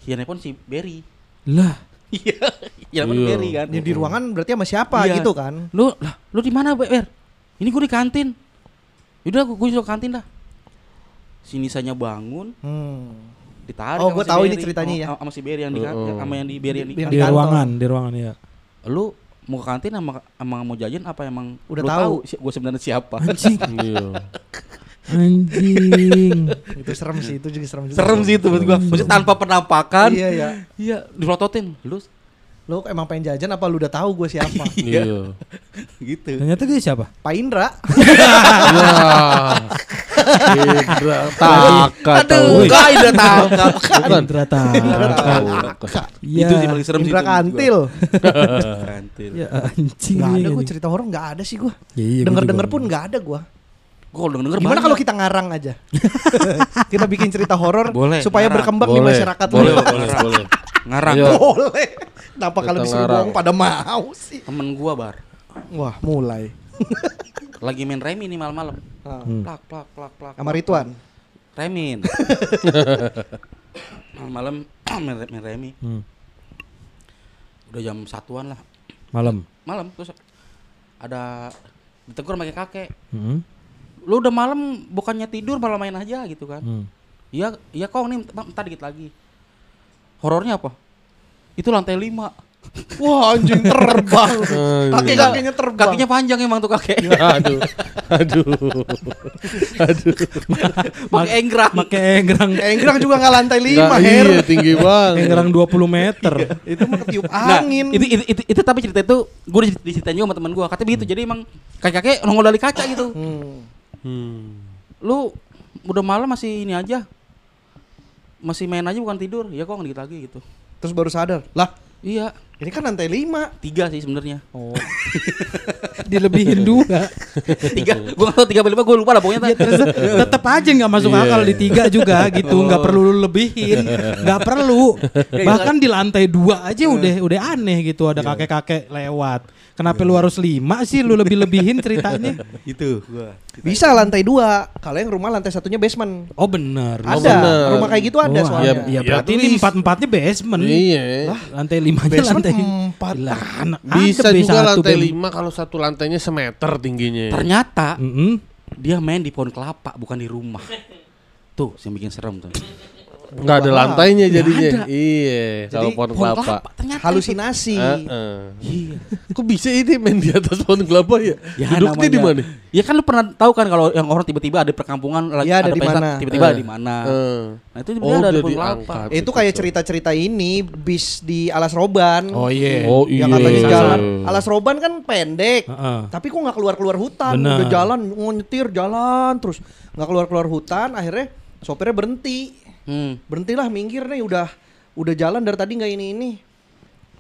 Iya nelpon si Berry. Lah, *laughs* Iya, Iya. Berry kan. Di, di ruangan berarti sama siapa Iya. gitu kan Lu lah, lu di mana, Ber? Ini gue di kantin. Yaudah, gue gue kantin dah. Si Nisanya bangun, hmm. ditarik Oh, gua si tahu ini Berry. ceritanya Sama- ya. Sama si Berry yang di kan- Oh. sama yang di Berry yang di, di kantor. ruangan, di ruangan ya. Lu mau ke kantin sama sama mau jajan apa emang Udah lu tahu. gue sebenarnya siapa? Anjing, *laughs* Iya. anjing. itu serem sih itu juga serem juga Serem sih itu menurut gua. Maksudnya tanpa penampakan. iya ya Iya, diprototin. Lu lu emang pengen jajan apa lu udah tahu gue siapa *laughs* Iya. *laughs* gitu. Ternyata dia siapa? Pak Indra Wah. Indra Taka tahu. enggak udah tangkap. Bukan. Indra Taka. Iya. Itu sih paling serem sih Indra Kantil. *laughs* Kantil. Ya anjing. nggak ada gue cerita horor nggak ada sih gue Ya, iya, gua denger denger pun nggak ada gue Gua kalau denger gimana kalau kita ngarang aja kita bikin cerita horor supaya ngarang. berkembang di Boleh. masyarakat Boleh, boleh, boleh. Ngarang Ayo. boleh kenapa kalau disuruh ngarang. bohong pada mau sih temen gua bar wah mulai *laughs* lagi main remi nih malam-malam. Ah. Hmm. Plak plak plak plak. sama Ridwan Remin. *laughs* malam-malam *clears throat* main, main remi. Hmm. Udah jam satuan lah. Malam. Malam terus ada ditegur sama kakek. Hmm. Lu udah malam bukannya tidur malah main aja gitu kan. Hmm. Iya, iya kong nih, ntar- ntar dikit lagi. Horornya apa? Itu lantai lima. *laughs* wah anjing terbang *laughs* kaki kakinya terbang Kakinya panjang emang tuh kakek. Aduh. Aduh. Aduh. *laughs* Pakai enggrang. Pakai enggrang Enggrang juga nggak lantai lima Nggak, Her iya, tinggi banget. enggrang 20 meter. itu mah ketiup Nah, angin itu, itu, itu, itu tapi cerita itu gue diceritain juga sama teman gue. Katanya begitu. Jadi emang kakek-kakek nongol dari kaca gitu. Hmm. Hmm. Lu udah malam masih ini aja. Masih main aja bukan tidur. Ya kok dikit lagi gitu. terus baru sadar lah Iya, ini kan lantai lima tiga sih sebenarnya. oh *laughs* Dilebihin dua. *laughs* tiga, gue nggak tahu tiga berapa, gue lupa lah pokoknya. Ya terus tetap aja nggak masuk Iya. akal di tiga juga *laughs* gitu, nggak perlu lu lebihin, nggak perlu. Bahkan di lantai dua aja udah udah aneh gitu ada kakek-kakek lewat. Kenapa lu harus lima sih lu lebih-lebihin ceritanya? *laughs* itu gua. bisa lantai dua kalau yang rumah lantai satunya basement Oh benar. ada bener. rumah kayak gitu ada Oh, soalnya Iya, Iya Ya, berarti ini empat empatnya basement. Iya. Lantai limanya Basement lantai empat. Lah, anak- Bisa juga B1, lantai lima kalau satu lantainya semeter tingginya. Ternyata Mm-mm. dia main di pohon kelapa bukan di rumah. *laughs* Tuh, yang bikin serem tuh. Nggak ada lantainya jadinya. ada. Iya, kalau Jadi pohon Pohon kelapa. kelapa ternyata. Halusinasi. Heeh. Iya. Kok bisa ini main di atas pohon kelapa ya? Ya, Duduknya di mana? Ya kan lu pernah tahu kan kalau yang orang tiba-tiba ada perkampungan lagi Iya, ada ada di pesta, mana. tiba-tiba Eh. di mana. Eh. Nah, itu Oh, ada pohon kelapa. Itu kayak cerita-cerita ini bis di Alas Roban. Oh iya. Oh iya. Yang katanya jalan Alas Roban kan pendek. Heeh. Tapi kok nggak keluar-keluar hutan, Benar. udah jalan nyetir jalan terus nggak keluar-keluar hutan, akhirnya sopirnya berhenti. Hmm. Berhentilah minggir nih udah udah jalan dari tadi nggak ini ini.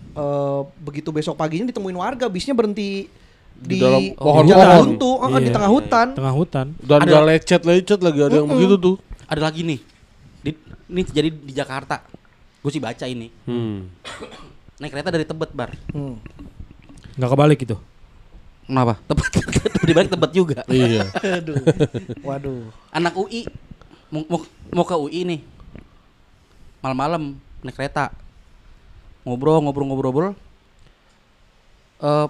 Eh begitu besok paginya ditemuin warga, bisnya berhenti Di di, dalam di pohon-pohon. jalan buntu, eh, di Iya. tengah hutan. Tengah hutan. Dan Ada- lecet-lecet lagi ada yang begitu tuh. Ada lagi nih. Di, ini terjadi di Jakarta. Gue sih baca ini. Hmm. Naik kereta dari Tebet, Bar. Hmm. Nggak kebalik itu. Kenapa? Tebet. di balik Tebet juga. iya. *laughs* Aduh. Waduh. Anak UI mau, mau, mau ke UI nih. Malam-malam naik kereta. Ngobrol, ngobrol, ngobrol, ngobrol. Eh,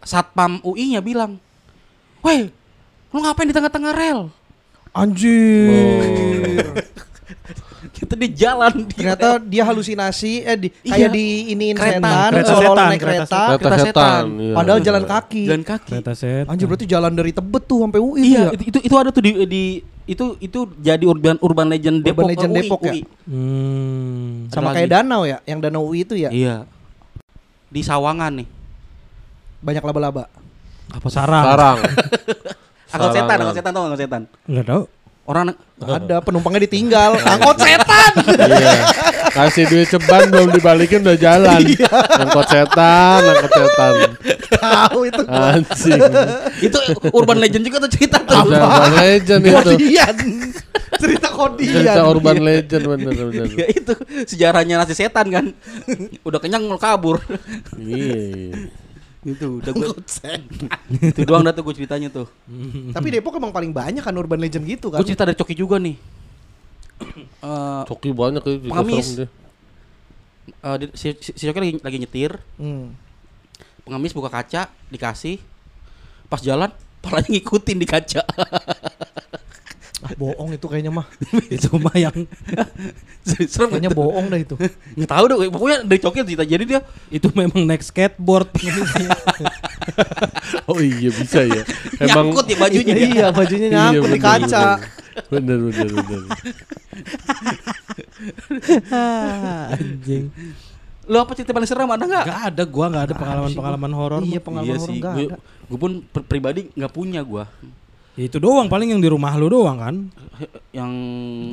satpam UI-nya bilang, "Woi, lu ngapain di tengah-tengah rel?" Anjir. *laughs* Kita di jalan di Ternyata dia halusinasi eh di, Iya. kayak di iniin Kereta. setan, seolah-olah setan, naik kereta kereta. Kereta kereta setan. setan. iya. Padahal jalan kaki. jalan kaki. Kereta set. Anjir berarti jalan dari Tebet tuh sampai UI Iya, ya. itu, itu itu ada tuh di, di itu itu jadi urban urban legend Urban Depok legend eh, UI, Depok ya? UI. Hmm. Sama kayak danau ya, yang danau UI itu ya. Iya. Di Sawangan nih. Banyak laba-laba. Apa sarang? Sarang. *laughs* Angkot setan, angkot setan tau angkot setan. Enggak tahu. Orang Ada *laughs* penumpangnya ditinggal. Angkot setan. iya. Kasih duit ceban belum dibalikin udah jalan. Angkot setan, angkot setan. Tahu itu. Anjing. itu urban legend juga tuh cerita tuh. Urban legend itu. Kodian. Cerita kodian. Cerita urban legend bener bener. ya itu sejarahnya nasi setan kan. Udah kenyang mau kabur. Iya. Itu udah gue itu doang dah tuh gue ceritanya tuh. Tapi Depok emang paling banyak kan urban legend gitu kan. Gue cerita dari Coki juga nih. Eh Coki banyak ya. juga Pengemis. eh, di- si, si, si Coki lagi, lagi nyetir, Hmm. pengemis buka kaca, dikasih. Pas jalan, palanya ngikutin di kaca. *laughs* Ah, bohong itu kayaknya mah. *laughs* itu mah yang *laughs* Serem Kayaknya gitu. bohong dah itu. *laughs* Nggak tahu deh, pokoknya dari Coki cerita jadi dia itu memang naik skateboard. Oh iya bisa ya. Emang nyangkut ya bajunya. iya, bajunya Iya, nyangkut di bener, kaca. Bener bener bener. Anjing. Lo apa cerita paling seram ada nggak? Enggak ada gua enggak ada pengalaman-pengalaman horor. Iya, pengalaman horor enggak gue, ada. gue pun pri- pribadi nggak punya gue. Ya, itu doang paling yang di rumah lu doang kan. Yang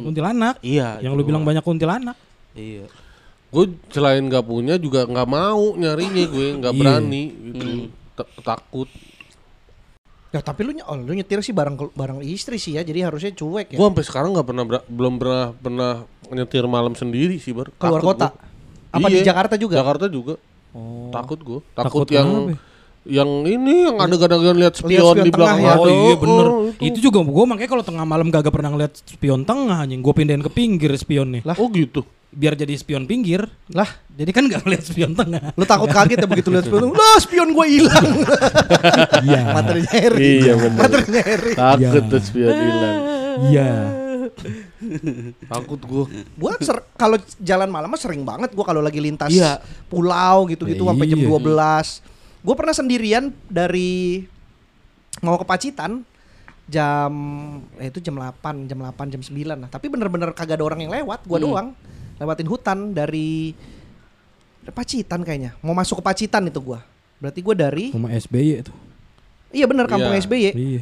Kuntilanak. iya. yang lu bilang banyak kuntilanak. Iya. Gue selain nggak punya juga nggak mau nyarinya gue nggak Iya. berani gitu. Hmm. Ta- takut. Ya tapi lu ny- oh, lu nyetir sih bareng bareng istri sih ya, jadi harusnya cuek ya. Gue sampai sekarang nggak pernah belum pernah pernah nyetir malam sendiri sih bar. Keluar Takut kota. gua. Apa di Iya, Jakarta juga? Jakarta juga. Oh. Takut gue. Takut Takut, yang kenapa? Yang ini yang ada kadang-kadang lihat spion, spion di belakang tengah ya. Oh, iya bener. oh, itu. juga gua makanya kalau tengah malam gak pernah ngeliat spion tengah anjing. Gua pindahin ke pinggir spionnya. Lah. Oh gitu. Biar jadi spion pinggir. Lah, Jadi kan gak ngeliat spion tengah. lu takut kaget ya begitu lihat spion. Lah, spion gua hilang. *laughs* Iya. Materinya Harry. Iya bener. Materinya Harry. Takut Iya. tuh spion hilang. Iya. Takut gue. Gua ser- kalau jalan malam mah sering banget gua kalau lagi lintas Iya. pulau gitu-gitu Ya, sampai jam iya. 12. Gua pernah sendirian dari mau ke Pacitan jam eh itu jam 8, jam 8, jam 9 lah. Tapi bener-bener kagak ada orang yang lewat, gua Hmm. doang. Lewatin hutan dari Pacitan kayaknya. Mau masuk ke Pacitan itu gua. Berarti gua dari Rumah SBY itu. Iya bener kampung Iya. SBY. Iya.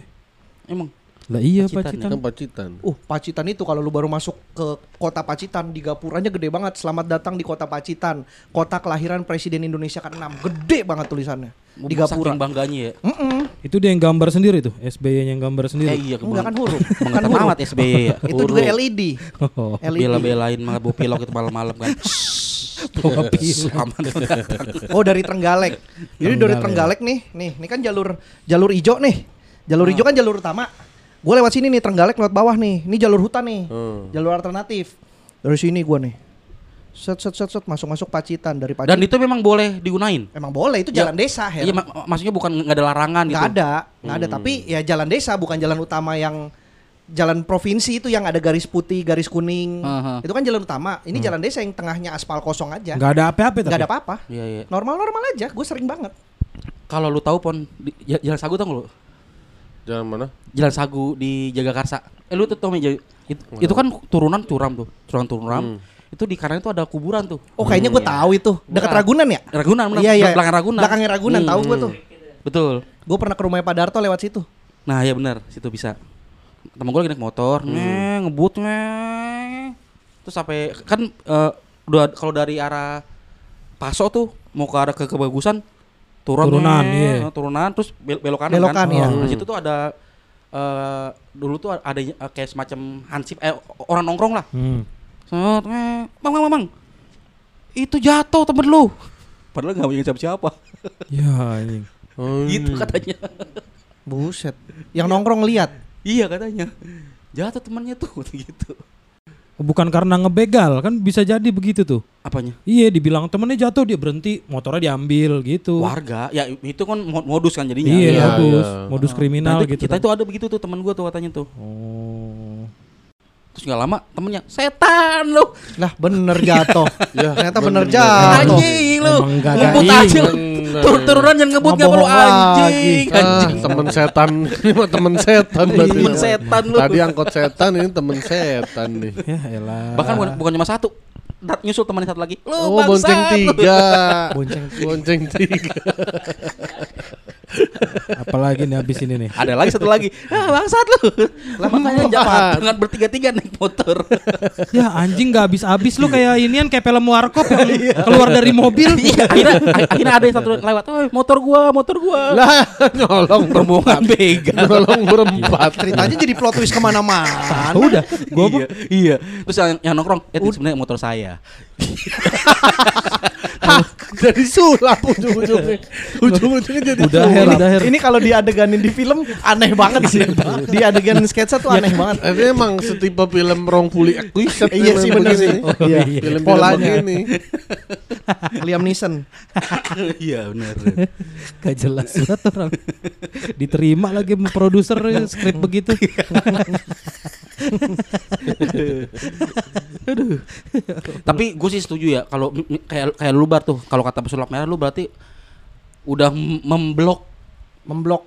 Emang Lah iya Pacitan Pacitan. Kan pacitan. Uh, Pacitan itu kalau lu baru masuk ke kota Pacitan di gapuranya gede banget. Selamat datang di kota Pacitan, kota kelahiran Presiden Indonesia ke-6. Gede banget tulisannya di gapura. saking bangganya ya. Mm-mm. Itu dia yang gambar sendiri tuh. SBY yang gambar Eh sendiri. iya Enggak kan huruf. *laughs* Kan Mengetam huruf. amat SBY ya. *laughs* Itu juga LED. Oh, LED. Bela-belain malah bawa pilok itu malam-malam kan. *laughs* bawa Oh dari Trenggalek. Jadi dari Trenggalek nih, nih, ini kan jalur jalur hijau nih. Jalur hijau kan jalur utama. Gue lewat sini nih Trenggalek lewat bawah nih. Ini jalur hutan nih. Hmm. Jalur alternatif. Dari sini gua nih. Set set set set masuk masuk Pacitan dari Dan Pacitan. itu memang boleh digunain. Emang boleh itu Ya, jalan desa Her. Iya, mak- maksudnya bukan nggak ada larangan gitu. nggak ada, nggak ada. Tapi ya jalan desa bukan jalan utama yang jalan provinsi itu yang ada garis putih, garis kuning. Aha. Itu kan jalan utama. Ini jalan desa yang tengahnya aspal kosong aja. Nggak ada apa-apa tapi. Nggak ada apa-apa. Iya, iya. Normal-normal aja. Gue sering banget. Kalau lu tahu pon di- Jalan Sagu tau nggak lu? Jalan mana? Jalan Sagu di Jagakarsa. Eh lu tuh nggak, Jaga- itu, itu kan turunan curam tuh, turunan turunan. Hmm. Itu di kanan itu ada kuburan tuh. Oh kayaknya gue tahu itu. Dekat. Ragunan ya? Ragunan, bener. Iya iya. Belakang Ragunan. Belakangnya Ragunan Hmm. tahu gue tuh. Betul. Gue pernah ke rumahnya Pak Darto lewat situ. Nah, ya benar, situ bisa. Temen gue lagi naik motor, Hmm. nge, ngebut, nge. Terus sampai kan udah kalau dari arah Paso tuh mau ke arah ke kebagusan turun Turunan, nge, iya. turunan terus bel- belok kanan Belokan, kan. iya. Nah, situ tuh ada eh dulu tuh ada eh, kayak semacam hansip eh orang nongkrong lah. Hmm. Set, nge. Bang, bang, bang, bang. Itu jatuh temen lu. Padahal gak punya siapa-siapa. *laughs* Ya anjing. Oh, gitu katanya. Buset. Yang nongkrong lihat. iya katanya. Jatuh temannya tuh *laughs* gitu. Bukan karena ngebegal kan bisa jadi begitu tuh. Apanya? Iya dibilang temennya jatuh dia berhenti motornya diambil gitu. warga ya itu kan mo- modus kan jadinya Iya, Iya, modus, iya. modus Nah, kriminal itu- gitu. kita kan. itu ada begitu tuh teman gua tuh katanya tuh Oh. terus nggak lama temennya setan lu Lah bener jatuh. *laughs* Ya, Ternyata bener, bener. jatuh. anjing lu ini. aja. Tur turunan jangan ngebut gak perlu anjing anjing temen setan ini mah temen setan berarti. temen setan lu Tadi angkot setan ini temen setan nih. Ya elah. bahkan bukan, bukan cuma satu Dat nyusul temannya satu lagi lu Oh, bonceng tiga. Bonceng Bonceng tiga. *laughs* apalagi nih habis ini nih. ada lagi satu lagi. Ah bangsat lu. Lah makanya jangan, jangan bertiga-tiga naik motor. *laughs* Ya anjing nggak habis-habis lu kayak inian kayak film warkop yang keluar dari mobil. *laughs* iya. Akhirnya akhirnya ada yang satu lewat. Oh motor gua motor gua. Lah, nyolong rombongan begal Nyolong *laughs* berempat. Ceritanya jadi plot twist ke mana-mana. Udah, gua iya, iya. Terus yang, yang nongkrong, ya itu sebenarnya motor saya. Jadi sulap ujung-ujungnya. Ujung-ujungnya jadi Udah, Her, udah, Her. Ini kalau diadeganin di film aneh banget sih. Di adegan sketsa tuh aneh banget. Ini emang setipe film Rong Puli Acquisite Iya sih bener sih. Oh, Iya. iya. Film-film Polanya. begini. Liam Neeson. *laughs* Iya benar. Gak jelas banget orang. Diterima lagi produser skrip begitu. *laughs* Tapi gue sih setuju ya kalau kayak kayak lu bar tuh, kalau kata pesulap merah lu berarti udah memblok Memblok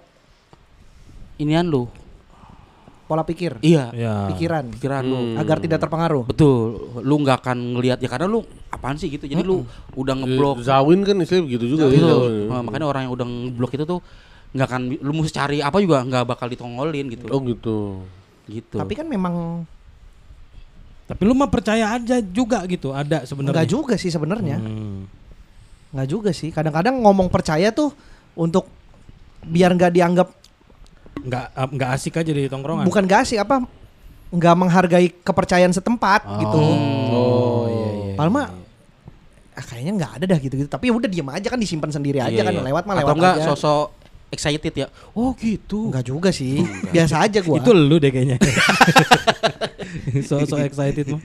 inian lu. pola pikir, Iya. ya. pikiran Pikiran lu. Hmm. agar tidak terpengaruh. Betul, lu nggak akan ngelihat ya karena lu apaan sih gitu. Jadi lu udah ngeblok. Zawin kan istilahnya begitu juga. Zawin. Nah, makanya orang yang udah ngeblok itu tuh nggak akan lu mesti cari apa juga nggak bakal ditongolin gitu. Oh gitu. Gitu. Tapi kan memang Tapi lu mah percaya aja juga gitu, ada sebenarnya. enggak juga sih sebenarnya. Hmm. Enggak juga sih. Kadang-kadang ngomong percaya tuh untuk biar nggak dianggap Nggak ah, nggak asik aja di tongkrongan. bukan gak sih apa nggak menghargai kepercayaan setempat gitu. Oh, iya iya. Palma ah, kayaknya nggak ada dah gitu-gitu. Tapi ya udah diem aja kan disimpan sendiri aja Iya, kan iya. lewat mah Atau lewat enggak aja. sosok excited ya. Oh gitu. Enggak juga sih. Biasa aja gua. Itu lu deh kayaknya. *laughs* so so excited mah.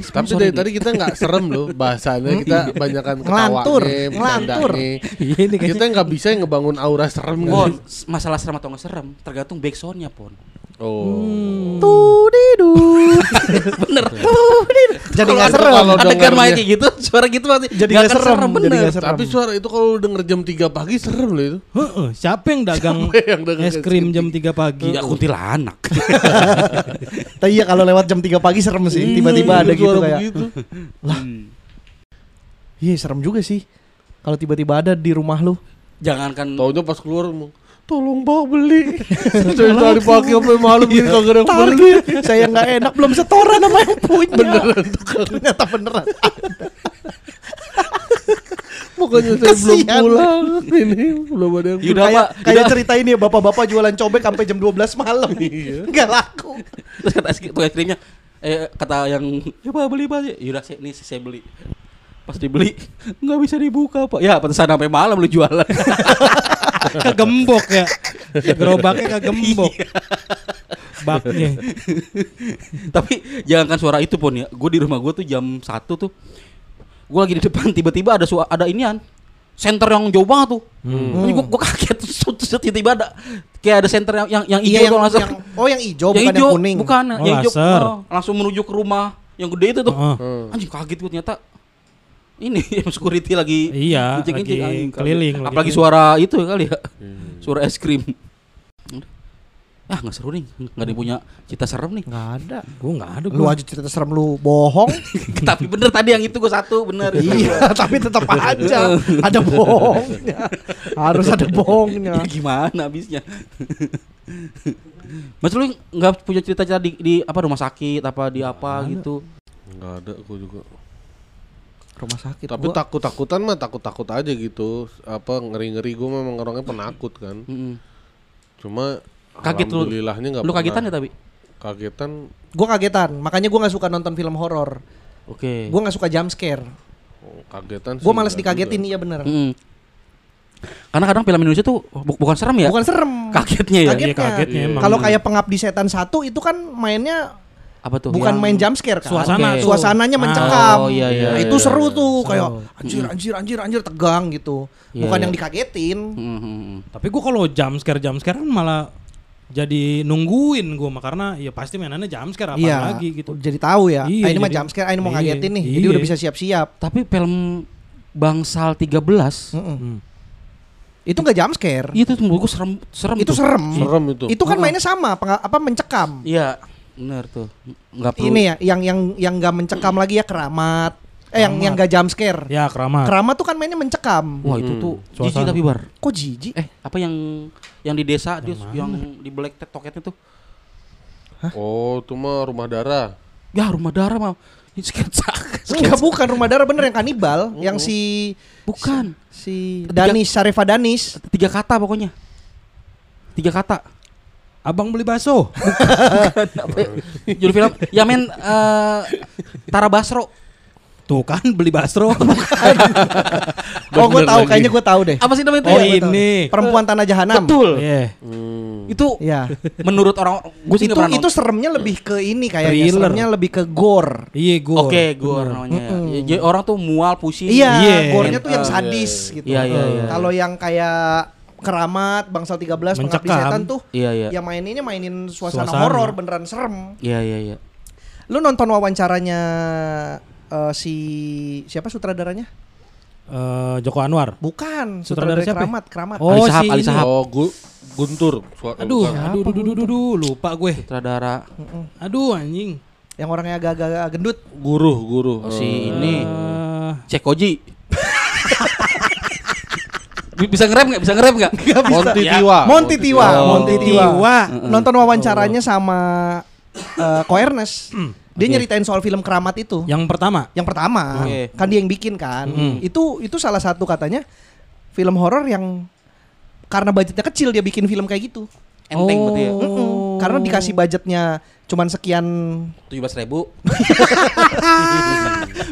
Tapi dari tadi kita nggak serem loh bahasanya kita banyakan Ngelantur, ketawanya, ngelantur. bercandanya. *laughs* Iya. Kita nggak bisa ngebangun aura serem Pon, gitu. masalah serem atau nggak serem tergantung backsoundnya pon. Oh. Tudidu. *laughs* Bener. Jadi nggak Kalau- serem. kalau Adegan main kayak gitu, suara gitu pasti Jadi nggak nggak akan serem, bener. jadi serem. Tapi suara itu kalau denger jam 3 pagi serem loh itu. Heeh, siapa yang dagang Siapa yang dagang es krim jam 3 pagi? Ya kuntilanak. *laughs* Tapi iya kalau lewat jam 3 pagi serem sih. Tiba-tiba ada gitu kayak. begitu. Iya serem juga sih. Kalau tiba-tiba ada di rumah lu. Jangankan Taunya pas keluar mau tolong bawa beli. *laughs* Dari tadi pagi sampai malam ini kagak ada yang beli. Saya nggak enak belum setoran sama yang punya. Beneran. Ternyata beneran. *laughs* Pokoknya saya belum pulang. Ini belum ada yang. Yaudah, kayak kayak cerita ini ya bapak-bapak jualan cobek sampai jam 12 malam. Nggak laku. terus kata es krimnya eh kata yang ya pak beli pak yaudah saya ini saya beli pas dibeli nggak bisa dibuka pak ya pantesan sampai malam lu jualan *laughs* kegembok ya. Gerobaknya kegembok. baknya. Tapi jangankan suara itu pun ya. Gue di rumah gue tuh jam satu tuh. Gue lagi di depan tiba-tiba ada suara ada inian. Center yang jauh banget tuh. Hmm. Gue gue kaget tiba-tiba ada kayak ada center yang yang yang hijau Iya yang, tuh langsung. yang- oh yang hijau yang bukan hijau yang kuning. bukan Oh, yang hijau oh, langsung menuju ke rumah yang gede itu tuh. Hmm. Anjing kaget gue ternyata ini *laughs* yang security lagi Iya, ngecek-ngecek, lagi anjing, keliling, lagi Apalagi keliling. suara itu ya kali ya. Hmm. Suara es krim. Ah nggak seru nih, nggak ada punya cita serem nih. Nggak ada. Gue nggak ada Lu gua. aja cerita serem lu bohong. *laughs* Tapi bener tadi yang itu gue satu bener. iya, *laughs* tapi tetap aja ada bohongnya. Harus ada bohongnya. Ya, gimana habisnya? Mas lu nggak punya cerita-cerita di, di apa rumah sakit apa di apa gitu? Nggak ada aku juga. Rumah sakit. Tapi gua- takut-takutan mah takut-takut aja gitu. Apa ngeri-ngeri gue memang orangnya penakut kan. Cuma Kaget lu? alhamdulillahnya nggak Lu kagetan pernah. ya tapi? Kagetan Gua kagetan, makanya gua nggak suka nonton film horor. Oke. Gua nggak suka jump scare. oh, kagetan sih. Gua males dikagetin juga. iya bener. Mm-mm. Karena kadang film Indonesia tuh bu- bukan serem ya? Bukan serem. Kagetnya ya? Kagetnya. Iya, kagetnya emang. Kalau kayak pengabdi setan satu itu kan mainnya Apa tuh? bukan Yang- main jump scare kan. Suasana tuh. Suasananya Ah. mencekam. Oh, iya, iya, Nah, iya, itu iya, seru iya. tuh kayak Seru. anjir anjir anjir anjir tegang gitu. Iya, Bukan iya. yang dikagetin. Mm-mm. Tapi gua kalau jump scare jump scare kan malah jadi nungguin gua mah karena ya pasti mainannya jump scare apa Iya. lagi gitu. Jadi tahu ya. Iya, ah, ini mah jadi- jump scare, ah, ini mau iya, ngagetin nih. Jadi iya. udah bisa siap-siap. Tapi film Bangsal 13 Mm-mm. Hmm. Itu nggak jump scare. itu tuh menurut gua serem serem Itu tuh. serem. Serem itu. Itu kan mainnya sama, apa mencekam. Iya, bener tuh. Enggak perlu. Ini ya, yang yang yang nggak mencekam lagi ya keramat. Eh yang Keramat. yang nggak jump scare. Ya keramat. Keramat tuh kan mainnya mencekam. Wah, itu Mm. tuh jijik tapi bar. Kok jijik? Eh, apa yang yang di desa dia mana? yang di Black Tet Toketnya tuh? Oh, itu mah rumah darah. Ya, rumah darah mah. Ini sketsa. Enggak bukan rumah darah bener yang kanibal, yang si Bukan. si Tiga- Danis Syarifah Danis. Tiga kata pokoknya. Tiga kata. Abang beli bakso. Ya? Judul film ya men eh, Tara Basro. Tuh kan beli basro. *laughs* Oh, gue tahu, lagi. kayaknya gue tahu deh. Apa sih namanya itu Oh, ya? ini. Perempuan Tanah Jahanam. Betul. Iya. Hmm. Itu Iya. menurut orang gue sih itu itu seremnya lebih ke ini kayaknya, Thriller. seremnya lebih ke gore. Iya gue. Oke, gue namanya. ya. Ya, Jadi orang tuh mual pusing. Iya, Iya. gore-nya tuh yang Eh, sadis iya, gitu. Iya, iya, iya. Kalau yang kayak Keramat, Bangsal 13, Pengabdi Mencekam. Setan tuh Iya, iya. yang maininnya mainin suasana, Suasana. horor beneran serem. Iya, iya, iya. Lu nonton wawancaranya eh, si siapa sutradaranya? Eh, Joko Anwar. Bukan, Sutradara sutradara siapa? Keramat, Keramat. Oh, Ali Sahab, si Ali ini. Sahab. Oh, Gu- Guntur. Suara- Aduh, bukan. aduh, aduh, aduh, aduh, aduh, lupa gue. Sutradara Aduh anjing. Yang orangnya agak-agak gendut. Guru, guru. Oh, si ini Eh, Cekoji. *laughs* bisa ngerem nggak? Bisa ngerem nggak? *laughs* Ya. Tiwa. Monty Tiwa, Oh. Monty Tiwa. Nonton wawancaranya sama eh, Ko Ernest. Dia Oke. nyeritain soal film Keramat itu. yang pertama. Yang pertama, Oke. kan dia yang bikin kan. Mm. Itu itu salah satu katanya film horor yang karena budgetnya kecil dia bikin film kayak gitu. Enteng berarti ya. Mm-mm. Karena dikasih budgetnya cuman sekian Tujuh belas ribu. *laughs*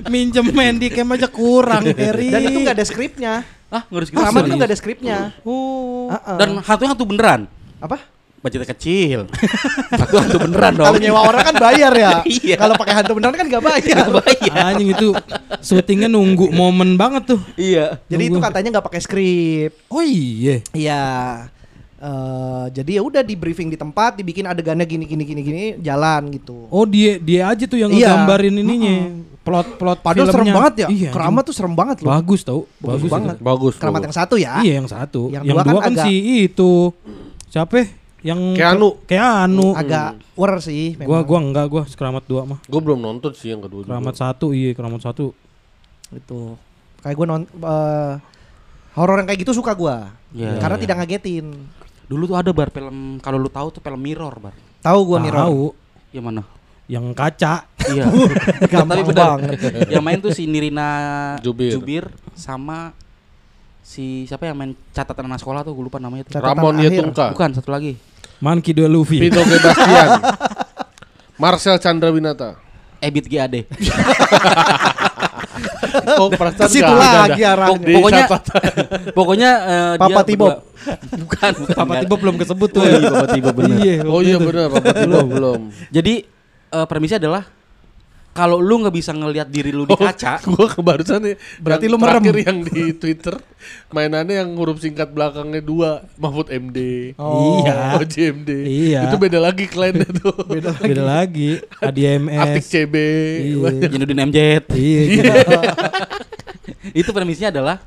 Minjem Handicam aja kurang, *laughs* Heri. dan itu nggak ada skripnya. Ah, ngurus Keramat itu nggak ada skripnya. Oh. Uh-uh. Dan hantu hantu beneran. apa? Budgetnya kecil. *laughs* hantu hantu beneran dong. Kalau nyewa orang kan bayar ya. *laughs* Iya. Kalau pakai hantu beneran kan nggak bayar. Anjing itu syutingnya nunggu momen banget tuh. Iya. Jadi itu katanya nggak pakai skrip. Oh iya. Iya. Eh, jadi ya udah di briefing di tempat, dibikin adegannya gini gini gini gini, jalan gitu. Oh dia dia aja tuh yang Iya. ngegambarin ininya. Plot plot Padahal serem filmnya. banget ya. Iya, Keramat tuh serem banget loh. bagus tau. Bagus Bagus, banget. itu. Bagus. Keramat bagus. yang satu ya. Iya yang satu. Yang Yang, dua dua, kan kan, agak- si itu. Siapa? ya? Yang Keanu. Keanu. Agak war sih. Gua memang. gua enggak gua keramat dua mah. Gue belum nonton sih yang kedua juga. Keramat satu iya keramat satu. itu. Kayak gue non eh, horor yang kayak gitu suka gua. Iya, Karena iya. tidak ngagetin. Dulu tuh ada bar film kalau lu tahu tuh film Mirror bar. Tahu gua mirror. Tahu Yang mana? Yang kaca. Iya. *laughs* Gampang Tapi benar. banget. yang main tuh si Nirina Jubir. sama si siapa yang main catatan anak sekolah tuh gue lupa namanya tuh. Catatan Ramon. Yetungka. Bukan satu lagi. Monkey Dua Luffy. Vito Gebastian. *laughs* Marcel Chandrawinata. Ebit GAD. *laughs* Oh, perasaan situ lagi arahnya. Pokoknya pokoknya eh, dia Papa Tibob. berdua- bukan, bukan. Papa. Tiba belum kesebut tuh. Oh iya, Papa Tibob bener. Iya, Oh iya benar, Papa Tibo belum. Jadi eh, premisnya adalah kalau lu nggak bisa ngelihat diri lu di kaca, *laughs* Gua kebarusan nih. Berarti lu merem. terakhir yang di Twitter mainannya yang huruf singkat belakangnya dua Mahfud MD. Oh. Iya. Oh, JMD. Iya. Itu beda lagi kliennya tuh. Beda Beda lagi. Atik ADMS. CB. Iya. Jinudin MJ. Iya. gitu. *laughs* Itu premisnya adalah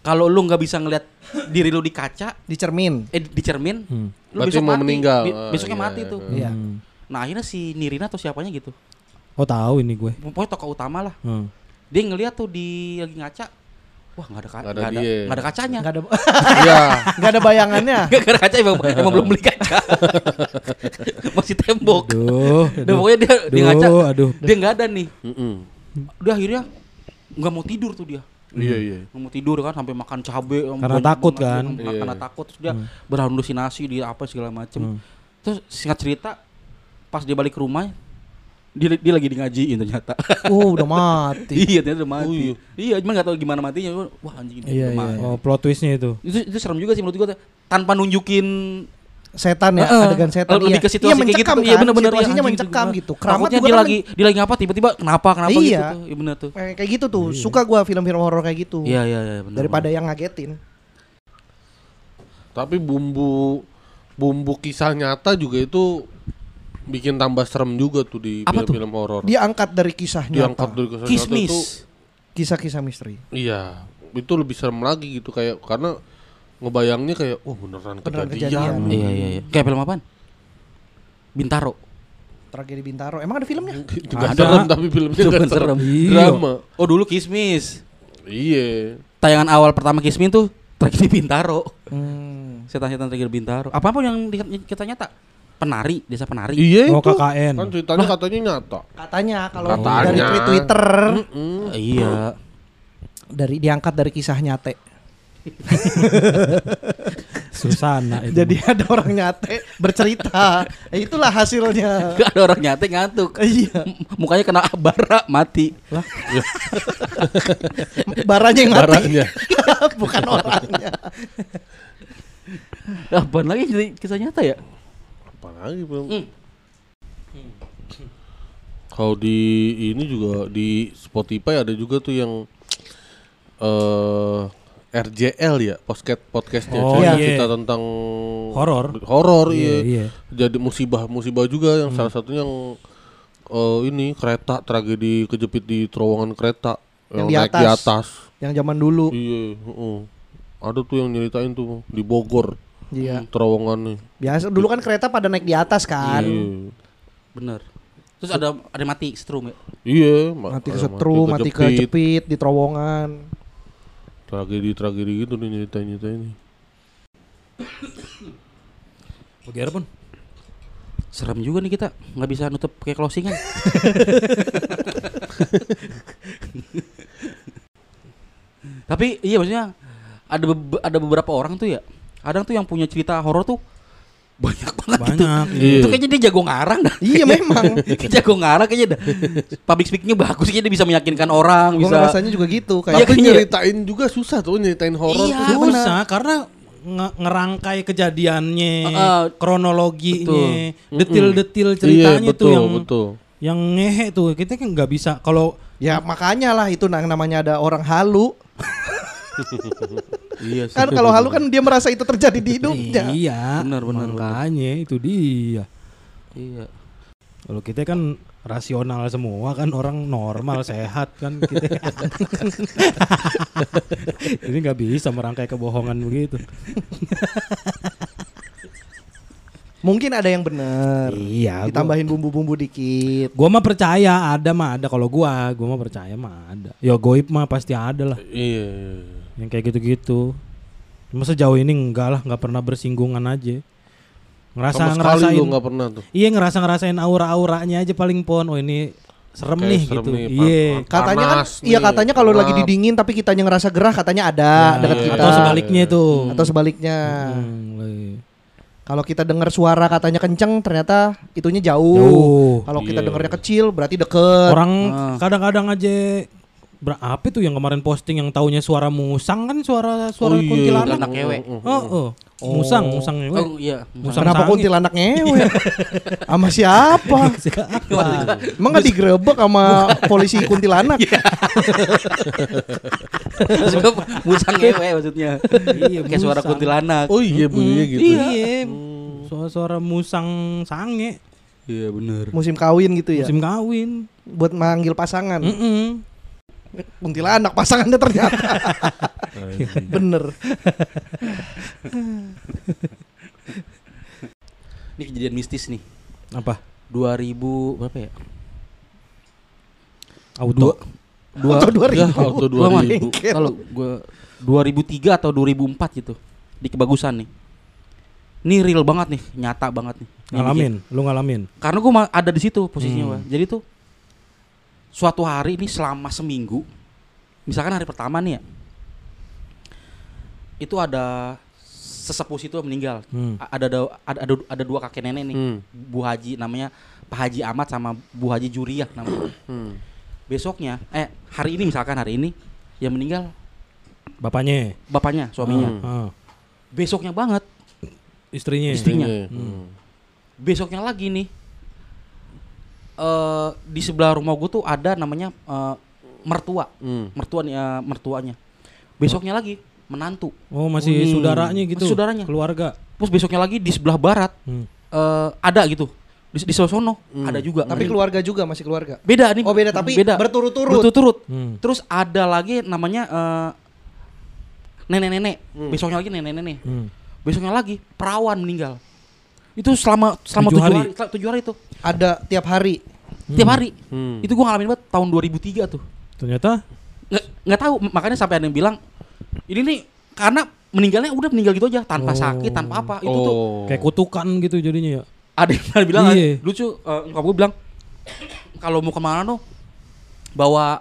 kalau lu nggak bisa ngelihat diri lu di kaca, Di cermin. eh di cermin, Hmm. lu Berarti besok mau mati. meninggal. Be- besoknya iya, mati tuh. Iya. Hmm. Nah akhirnya si Nirina atau siapanya gitu, Oh tahu ini gue. pokoknya tokoh utama lah. Hmm. Dia ngeliat tuh di lagi ngaca, wah nggak ada ka- Nggak ada nggak ada, dia. nggak ada kacanya. Enggak ada *laughs* Iya. enggak ada bayangannya. *laughs* Gak ada kaca emang, *laughs* emang belum beli kaca Masih tembok Aduh. Dan pokoknya dia, dia Aduh, ngaca aduh. Dia gak ada nih Mm-mm. Udah akhirnya Gak mau tidur tuh dia Iya iya. Gak mau tidur kan Sampai makan cabe yang Karena banyak takut kan? dia Karena, Iya. takut Terus dia berhalusinasi Di apa segala macem Hmm. Terus singkat cerita Pas dia balik ke rumah dia, dia lagi di ngajiin ternyata *laughs* Oh, udah mati. *laughs* Iya ternyata udah mati Oh, iya. Iya cuma gak tahu gimana matinya Wah anjing ini Iya, udah iya. mati. Oh plot twistnya itu. Itu, itu serem juga sih menurut gua Tanpa nunjukin Setan ya, Heeh. adegan setan. Lebih iya. ke situasi iya, kayak gitu. Iya kan? benar-benar Situasinya anjing mencekam gimana. gitu. Keramat dia kan lagi dia lagi apa tiba-tiba kenapa kenapa Iya. gitu tuh. Iya benar tuh. kayak kayak gitu tuh. Suka gua film-film horor kayak gitu. Iya iya iya benar. Daripada yang ngagetin. Tapi bumbu bumbu kisah nyata juga itu bikin tambah serem juga tuh di Apa tuh? film-film horor. Dia angkat dari kisah Diangkat nyata. dari kisah nyata itu Kismis. Kisah-kisah misteri. iya, itu lebih serem lagi gitu kayak karena ngebayangnya kayak oh beneran, Beneran kejadian. kejadian. Iya iya iya. Kayak film apaan? Bintaro. Tragedi Bintaro. Emang ada filmnya? Juga Ada. serem tapi filmnya nggak kan serem. Iya. Drama. Oh dulu Kismis. Iya. Tayangan awal pertama Kismis tuh tragedi Bintaro. Hmm. Setan-setan tragedi Bintaro. Apa pun yang kita nyata? Penari, desa penari. Iya Oh itu. KKN. Kan ceritanya katanya nyata. Katanya kalau Katanya. dari tweet Twitter Mm. Iya. dari diangkat dari kisah nyate. *laughs* Susana itu. Jadi ada orang nyate bercerita. Eh, Itulah hasilnya. Gak *laughs* ada orang nyate ngantuk. Iya. Mukanya kena bara mati. *laughs* Baranya yang mati. Barangnya. Bukan orangnya. Apaan lagi jadi kisah nyata ya? Apalagi belum. Hmm. Kalau di ini juga di Spotify ada juga tuh yang eh RJL ya, podcast podcastnya Oh, iya. cerita tentang Horor. horor Iya, iya. iya. Jadi musibah musibah juga yang salah satunya yang eh, ini kereta tragedi kejepit di terowongan kereta Yang yang, di naik di atas. atas. Yang zaman dulu. Iya, heeh. Ada tuh yang nyeritain tuh di Bogor. Iya. Terowongannya. Biasa dulu kan kereta pada naik di atas kan. Iya. Bener. Terus ada ada mati setrum ya. Iya, ma- Mati ada kesetrum, mati kejepit. kejepit di terowongan. tragedi-tragedi gitu nih nyeritain-nyeritain nih. Bagaimana pun. Serem juga nih kita nggak bisa nutup kayak closingan. *laughs* Tapi iya maksudnya ada bebe- ada beberapa orang tuh ya. Kadang tuh yang punya cerita horor tuh banyak banget gitu. Banyak. Iya. Itu kayaknya dia jago ngarang dah. Iya *laughs* memang. Jago ngarang kayaknya dah. Public speakingnya bagus kayaknya dia bisa meyakinkan orang, Gue bisa rasanya juga gitu Iya, kayak Tapi nyeritain juga susah tuh nyeritain horor Iya. Susah karena nge- ngerangkai kejadiannya, Heeh. kronologinya, Betul. detil-detil Iya, ceritanya betul, tuh yang betul. yang ngehe tuh. Kita kan nggak bisa kalau Ya makanya lah itu namanya ada orang halu. *laughs* Iya sih. Kan kalau halu kan dia merasa itu terjadi di hidupnya. iya, Benar, benar, makanya itu dia. Iya. Kalau kita kan rasional semua kan orang normal sehat kan kita *laughs* ini nggak bisa merangkai kebohongan begitu Mungkin ada yang benar. iya Ditambahin bumbu-bumbu dikit. gua mah percaya ada mah ada kalau gua gua mah percaya mah ada ya goib mah pasti ada lah Iya, iya, iya. Yang kayak gitu-gitu cuma sejauh ini enggak lah nggak pernah bersinggungan aja ngerasa Sama ngerasain nggak pernah tuh. iya ngerasa ngerasain aura-auranya aja paling pon oh ini serem Kayak nih serem gitu nih, iya Katanya kan iya nih, katanya kalau lagi didingin tapi kitanya ngerasa gerah katanya ada Ya, dekat iya. kita. atau sebaliknya tuh Atau sebaliknya. Hmm, iya. Kalau kita dengar suara katanya kenceng ternyata itunya jauh. Jauh. Kalau kita Iya. dengarnya kecil berarti deket. orang Ah. kadang-kadang aja Berapa itu yang kemarin posting yang taunya suara musang kan suara suara Oh iya. kuntilanak. Anak ngewe. Oh, oh. Musang, musang ngewe. Oh iya. Musang Kenapa sange. kuntilanak ngewe? *laughs* Sama siapa? Emang gak digerebek sama polisi kuntilanak? Maksudnya *laughs* musang ngewe maksudnya. Iya, Kayak suara kuntilanak. Oh iya bunyinya gitu. Iya. Suara-suara musang sange Iya bener. Musim kawin gitu ya? musim kawin. Buat manggil pasangan. Mm-mm. Kuntilanak pasangannya ternyata. Bener. Ini kejadian mistis nih. Apa? 2000 berapa ya? Auto. Dua Auto 2000. Ya, Auto gua mah 2000. Kalau gua 2003 atau 2004 gitu di kebagusan nih. Ini real banget nih, nyata banget nih. Ngalamin, lu ngalamin. Karena gua ada di situ posisinya, Hmm. Jadi tuh suatu hari ini selama seminggu, misalkan hari pertama nih ya, itu ada sesepuh situ meninggal. Hmm. Ada, ada ada ada ada dua kakek nenek nih, Hmm. Bu Haji namanya Pak Haji Ahmad sama Bu Haji Juriah namanya. Hmm. Besoknya, eh hari ini misalkan hari ini yang meninggal Bapaknya. bapaknya, suaminya. Hmm. Ah. Besoknya banget, Istrinya. Istrinya. Hmm. besoknya lagi nih. Eh di sebelah rumah gue tuh ada namanya eh, mertua, Hmm. mertua nih, eh, mertuanya. Besoknya lagi menantu. Oh, masih Hmm. saudaranya gitu. Masih saudaranya. Keluarga. Terus besoknya lagi di sebelah barat Hmm. eh ada gitu. Di, di sebelah sono Hmm. ada juga. Tapi keluarga juga masih keluarga. beda nih. Oh beda tapi beda. berturut-turut. Berturut-turut. Hmm. Terus ada lagi namanya eh, nenek-nenek. Hmm. Besoknya lagi nenek-nenek. Hmm. Besoknya lagi perawan meninggal. Itu selama selama Tujuh tujuh, hari. tujuh hari itu. Ada tiap hari. Tiap hari. Hmm. Itu gua ngalamin banget tahun 2003 tuh. Ternyata Nggak nggak tahu makanya sampai ada yang bilang ini nih karena meninggalnya udah meninggal gitu aja tanpa Oh. sakit, tanpa apa. Itu tuh Oh. kayak kutukan gitu jadinya ya. ada yang bilang Iya. lucu eh, nyokap gue bilang kalau mau ke mana tuh bawa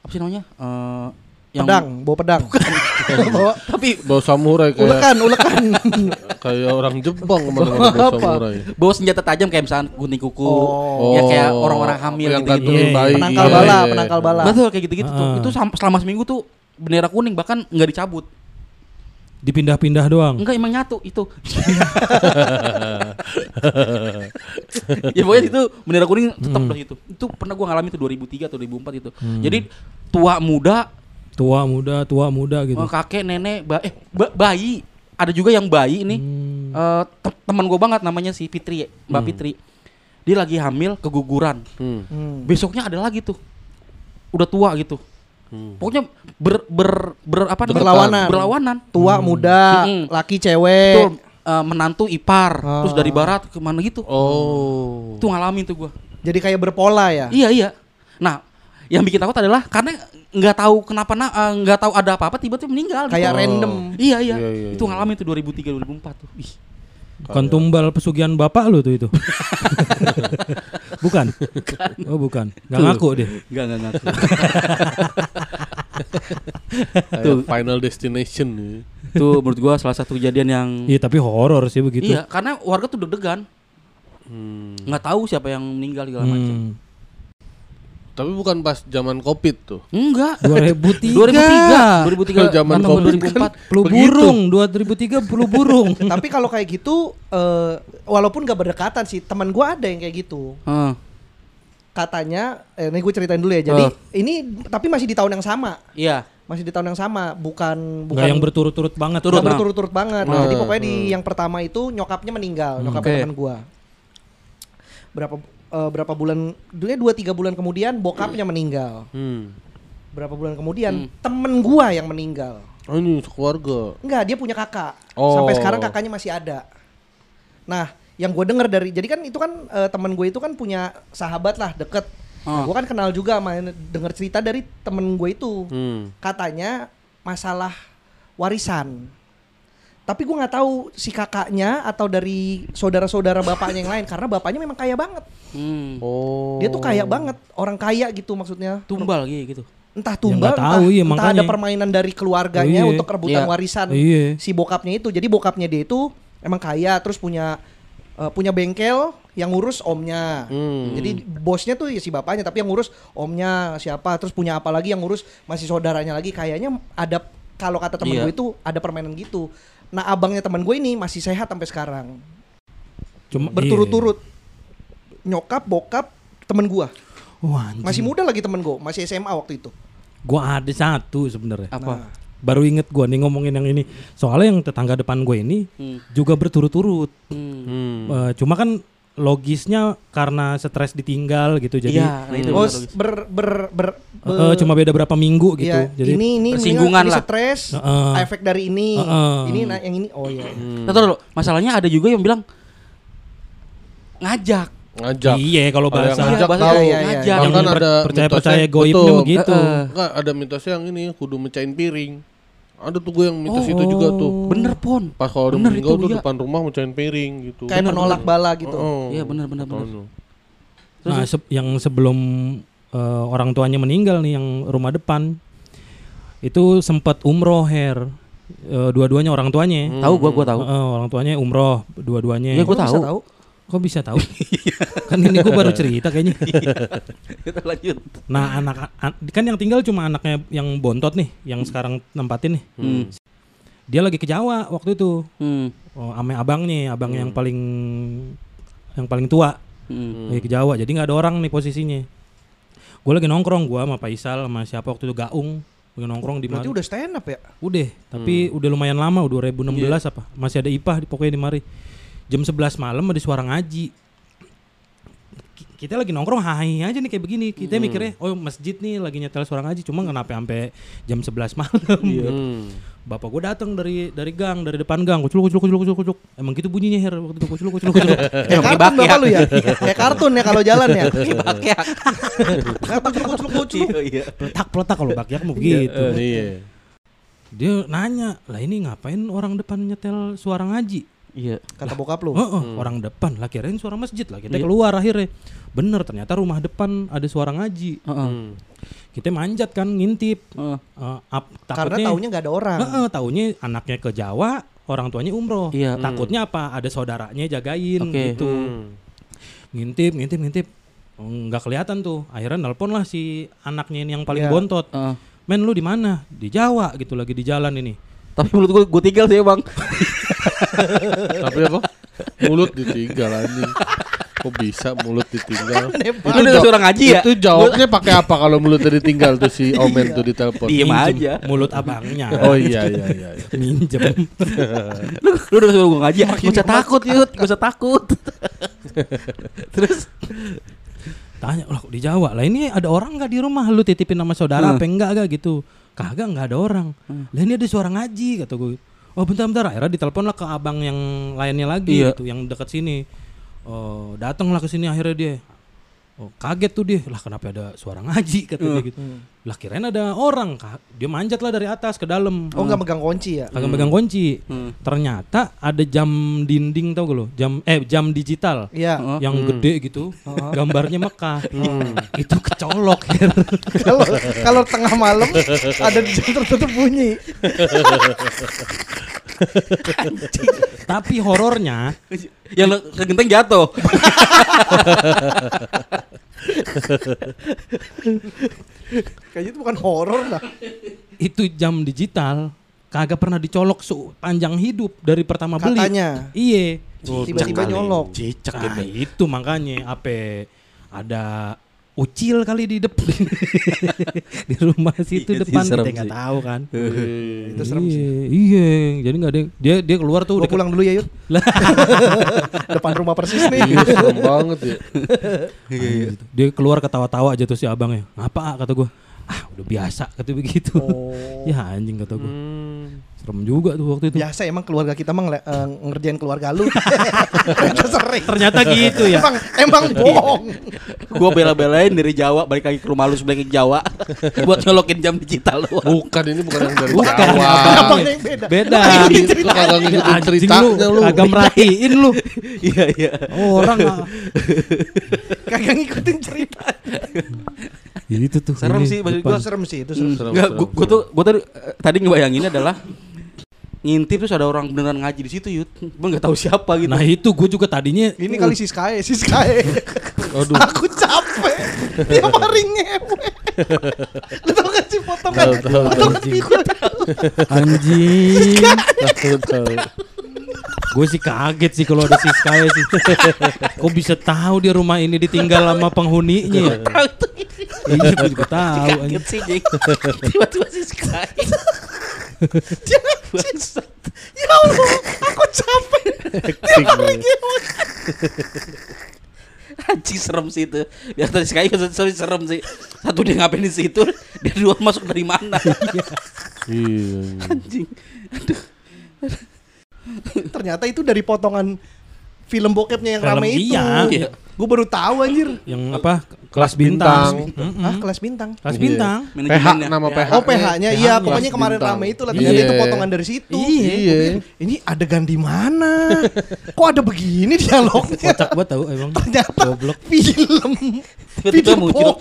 apa sih namanya Eh, yang Pedang, bawa pedang. *laughs* bawa tapi Bawa samurai kayak ulekan, ulekan. *laughs* kayak orang Jepang ke mana-mana bawa Apa? samurai. bawa senjata tajam kayak misalnya gunting kuku Oh. ya kayak orang-orang hamil yang gitu, Iya. bayi. penangkal iya, bala, iya. penangkal bala. betul kayak gitu-gitu tuh Ah. itu selama seminggu tuh bendera kuning bahkan nggak dicabut Dipindah-pindah doang. enggak emang nyatu itu *laughs* ya pokoknya itu bendera kuning tetap Hmm. di situ itu pernah gua ngalamin itu 2003 atau 2004 itu Hmm. jadi tua muda Tua muda, tua muda gitu. eh, kakek nenek ba eh ba- bayi ada juga yang bayi ini Hmm. eh, te- teman gue banget namanya si Fitri Mbak Hmm. Fitri dia lagi hamil keguguran Hmm. Hmm. besoknya ada lagi tuh udah tua gitu Hmm. pokoknya ber ber, ber apa namanya? Berlawanan. berlawanan Tua, muda, Mm-mm. laki, cewek. Betul, eh, menantu ipar Oh. terus dari barat ke mana gitu Oh. tuh ngalamin tuh gue Jadi kayak berpola ya. iya iya nah yang bikin takut adalah karena nggak tahu kenapa na- eh, nggak tahu ada apa apa tiba-tiba meninggal gitu. Kayak Oh. random. iya iya, Iya, iya, itu iya. ngalamin tuh 2003 2004 tuh Ih. Bukan tumbal pesugihan bapak lu tuh itu. *laughs* bukan. Oh, bukan. Gak ngaku deh. Enggak, enggak ngaku. *laughs* Kayak Final Destination nih. Itu menurut gua salah satu kejadian yang Iya, tapi horor sih begitu. Iya, karena warga tuh deg-degan, Hmm. nggak tahu siapa yang meninggal segala macam. Tapi bukan pas zaman Covid tuh. Enggak. 2003. 2003, 2003 Zaman atau Covid 2004. Flu Begitu. burung 2003 flu burung. *laughs* Tapi kalau kayak gitu, eh, walaupun gak berdekatan sih, teman gua ada yang kayak gitu. Heeh. Katanya, eh, ini gue ceritain dulu ya. Jadi Oh. ini tapi masih di tahun yang sama, Iya. masih di tahun yang sama, bukan bukan Nggak yang berturut-turut banget. Turut, nah. berturut-turut banget. Hmm. Jadi pokoknya di Hmm. yang pertama itu nyokapnya meninggal, nyokapnya Oke. teman gua. Berapa eh, berapa bulan, dulunya dua tiga bulan kemudian bokapnya meninggal. Hmm. Berapa bulan kemudian Hmm. temen gua yang meninggal. Oh ini keluarga. Enggak, dia punya kakak. Oh. Sampai sekarang kakaknya masih ada. Nah, yang gue denger dari jadi kan itu kan eh, temen gue itu kan punya sahabat lah deket. Nah, Oh. gue kan kenal juga main denger cerita dari temen gue itu. Hmm. Katanya masalah warisan. Tapi gue nggak tahu si kakaknya atau dari saudara-saudara bapaknya yang lain karena bapaknya memang kaya banget. Hmm. Oh. Dia tuh kaya banget, orang kaya gitu maksudnya. Tumbal gitu. Entah Ya, tumbal, nggak tahu, entah, iya, entah makanya. ada permainan dari keluarganya Oh, iya. untuk rebutan Iya. warisan Iya. si bokapnya itu. Jadi bokapnya dia itu emang kaya terus punya eh, punya bengkel yang ngurus omnya. Hmm. Jadi bosnya tuh ya si bapaknya, tapi yang ngurus omnya siapa, terus punya apa lagi yang ngurus masih saudaranya lagi. Kayaknya ada kalau kata temen Iya. gue itu ada permainan gitu. Nah abangnya teman gue ini masih sehat sampai sekarang, Cuma berturut-turut. Nyokap, bokap, temen gue. Iya. Wah, anjing. Masih muda lagi temen gue, masih SMA waktu itu. Gua ada satu sebenarnya. Apa? Baru inget gua nih ngomongin yang ini. Soalnya yang tetangga depan gue ini Hmm. juga berturut-turut. Hmm. Hmm. Eh, cuma kan logisnya karena stres ditinggal gitu jadi Iya, nah itu Oh, logis. ber, ber, ber, eh, cuma beda berapa minggu gitu. Iya, jadi ini ini bersinggungan ini lah. stres, Heeh. efek dari ini, Heeh. ini nah, yang ini, oh iya. Nah, tahu dulu, masalahnya ada juga yang bilang ngajak. ngajak. Iya kalau bahasa ngajak bahasa tahu. iya, iya, ngajak. yang per- ada percaya-percaya mitosnya, goibnya begitu. Heeh. Enggak, ada mitosnya yang ini kudu mecahin piring. Ada tuh gue yang mitos itu juga tuh. Bener pon. Pas kalau udah Bener meninggal itu, tuh iya. depan rumah mecahin piring gitu. Kayak penolak bala gitu. Oh, Iya, benar, benar, benar. katanya. Nah, se- yang sebelum eh, orang tuanya meninggal nih yang rumah depan itu sempat umroh her Eh, dua-duanya orang tuanya. Tahu gua gua tahu. Eh, orang tuanya umroh dua-duanya. Iya, gua bisa tahu. tahu. Kok bisa tahu? kan ini gue baru cerita kayaknya. *laughs* Kita lanjut. Nah, anak an- kan yang tinggal cuma anaknya yang bontot nih, yang sekarang nempatin nih. Hmm. Dia lagi ke Jawa waktu itu. Hmm. Oh, ame abangnya, abang yang paling yang paling tua. Hmm. Lagi ke Jawa, jadi nggak ada orang nih posisinya. Gue lagi nongkrong, gua sama Faisal sama siapa waktu itu Gaung, lagi nongkrong di Berarti udah stand up ya? Udah, tapi udah lumayan lama, udah 2016 Iya. apa. Masih ada IPA di pokoknya di mari. Jam 11 malam ada suara ngaji. Ki- Kita lagi nongkrong hai aja nih kayak begini. Kita mikirnya, oh masjid nih lagi nyetel suara ngaji. Cuma kenapa sampai jam 11 malam? Hmm. *laughs* Bapak gue datang dari dari gang, dari depan gang. Kucluk kucluk kucluk kucluk kucluk. Emang gitu bunyinya her waktu itu kucluk kucluk kucluk. *laughs* Kayak kartun bapak lu ya? *laughs* Kayak kartun ya kalau jalan ya? Bakyak. Iya. Peletak peletak kalau bakyak mau begitu. Iya. Dia nanya, lah ini ngapain orang depan nyetel suara ngaji? Iya. Kata bokap lu. Heeh, orang depan lah kirain suara masjid lah. Kita Iya. keluar akhirnya. Bener ternyata rumah depan ada suara ngaji. Heeh. Hmm. Kita manjat kan ngintip. Heeh. Eh, ap- Karena takutnya taunya nggak ada orang. Heeh, taunya anaknya ke Jawa, orang tuanya umroh. Iya. Takutnya apa? Ada saudaranya jagain Oke. gitu. Hmm. Ngintip, ngintip, ngintip. Nggak kelihatan tuh. Akhirnya nelpon lah si anaknya ini yang paling Iya. bontot. Heeh. Men lu di mana? Di Jawa gitu lagi di jalan ini. Tapi menurut gua gua tinggal sih, Bang. *laughs* *laughs* Tapi apa? Mulut ditinggal anjing. Kok bisa mulut ditinggal? Itu dengan suara ngaji ya? Itu jawabnya pakai apa kalau mulutnya ditinggal tuh si Omen tuh di telepon? Diem aja. Mulut abangnya. Oh iya iya iya. iya. *laughs* Minjem. *laughs* Lu lu udah suruh gua ngaji, gak usah takut, Yud. Gak usah takut. Terus Tanya, lah kok di Jawa? Lah ini ada orang nggak di rumah? Lu titipin nama saudara Hmm. apa enggak gak gitu? Kagak nggak ada orang. Lah ini ada suara ngaji kata gue. Oh bentar-bentar akhirnya ditelepon lah ke abang yang lainnya lagi Iya. gitu, yang dekat sini. Oh datanglah ke sini akhirnya dia. Oh kaget tuh dia. Lah kenapa ada suara ngaji kata dia gitu. Lah kirain ada orang. Ka- Dia manjat lah dari atas ke dalam. Oh nggak megang kunci ya? Kagak megang kunci. Hmm. Ternyata ada jam dinding tau gak lo? Jam eh jam digital Iya. Heeh. yang gede gitu, gambarnya Mekah. *laughs* Itu kecolok. *laughs* Kalau kalau tengah malam ada di jam tertutup bunyi. *laughs* Tapi horornya yang lu- ke genteng jatuh. Kayaknya itu bukan horor lah. itu jam digital kagak pernah dicolok sepanjang hidup dari pertama beli. Katanya. Iya. Tiba-tiba nyolok. Cicak nah, itu makanya apa ada ucil kali di depan *laughs* di rumah situ Iya depan serem kita nggak tahu kan. Itu serem iya, sih. Iya, jadi nggak ada dia dia keluar tuh deket- pulang dulu ya Yud. *laughs* Depan rumah persis nih. Iya serem banget ya. *laughs* Gitu. Dia keluar ketawa-tawa aja tuh si abangnya. Ngapa kata gua? Ah, udah biasa kata begitu. Oh. ya anjing kata gua. Hmm. Serem juga tuh waktu itu. Biasa emang keluarga kita mah ngele- eh, ngerjain keluarga lu. *laughs* Kita sering. Ternyata gitu ya. Emang emang bohong. gua bela-belain dari Jawa balik lagi ke rumah lu sebelah Jawa *laughs* buat nyolokin jam digital lu. Bukan ini bukan yang dari Bukan, Jawa. abang. Yang beda. Beda. Lu kagak ngikutin ceritanya lu. Agak merhatiin lu. *laughs* Iya iya. Orang. Kagak ngikutin cerita. itu tuh. Serem ini sih, maksud. Gua serem sih itu serem. Serem, Enggak, serem, gua, tuh gua tuh eh, tadi ngebayangin adalah ngintip terus ada orang beneran ngaji di situ yut gue nggak tahu siapa gitu Nah itu gue juga tadinya Ini kali Siskae, Siskae. Aduh. Aku capek. Dia mari ngewe. Lu tau gak sih potongan? Tahu, tahu, Potongan anjing. gue. anjing. Tahu, tahu. gue sih kaget sih kalau ada si Sky sih. Kok bisa tahu dia rumah ini ditinggal sama penghuninya ya? tahu itu Iya gue juga tahu. kaget sih tiba-tiba Bangsat. Ya Allah, aku capek. Dia mari ngewe. anjing serem sih itu ya tadi sekali serem, serem sih satu dia ngapain di situ dia dua masuk dari mana Iya. anjing aduh Ternyata itu dari potongan film bokepnya yang Film rame itu. iya. Iya. Gue baru tahu anjir. Yang apa? Kelas bintang. bintang. Ah, kelas bintang. Kelas Iya. bintang. PH Manajemennya. nama Ya. PH. Oh PH-nya, iya PH, pokoknya kemarin bintang. rame itu lah. Ternyata Iya. itu potongan dari situ. Iya. Gua pikir, Ini adegan di mana? Kok ada begini dialognya? Kocak banget tahu emang. Ternyata Goblok. film. Tiba-tiba muncul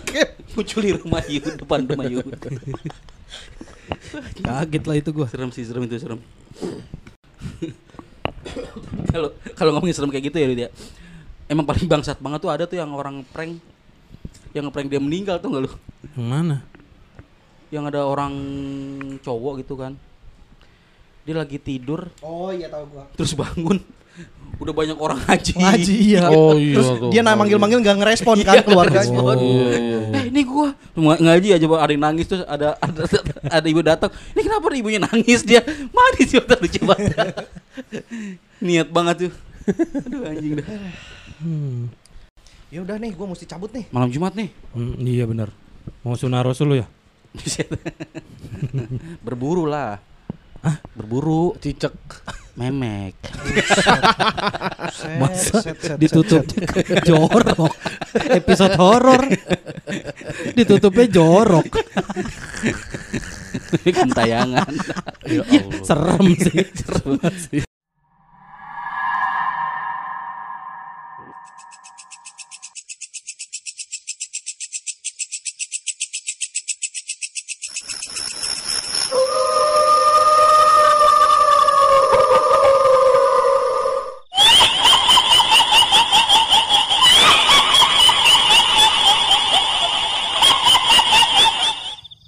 muncul di rumah Yud depan rumah Yud Kaget lah itu gue. serem sih serem itu serem kalau kalau ngomongin serem kayak gitu ya Yud ya emang paling bangsat banget tuh ada tuh yang orang prank yang ngeprank dia meninggal tuh nggak lu Yang mana? yang ada orang cowok gitu kan dia lagi tidur Oh iya tahu gua. terus bangun *laughs* udah banyak orang ngaji Ngaji *laughs* iya. Oh, iya Terus tuh. dia na- manggil-manggil nggak ngerespon kan Iya, keluarganya. ngerespon. Iya, iya. eh ini gua Nga- ngaji aja ada yang nangis terus ada *laughs* ada ada ibu datang ini kenapa ibunya nangis dia mati sih lucu banget niat banget tuh aduh anjing dah Hmm. Ya udah nih, gua mesti cabut nih. malam Jumat nih Hmm, iya benar. Mau sunah rasul lu ya? *laughs* berburu lah ah berburu Cicek. memek Masa set, set, ditutup set, *laughs* jorok. Episode horor. Ditutupnya jorok. gentayangan *laughs* Ya Allah. Serem sih.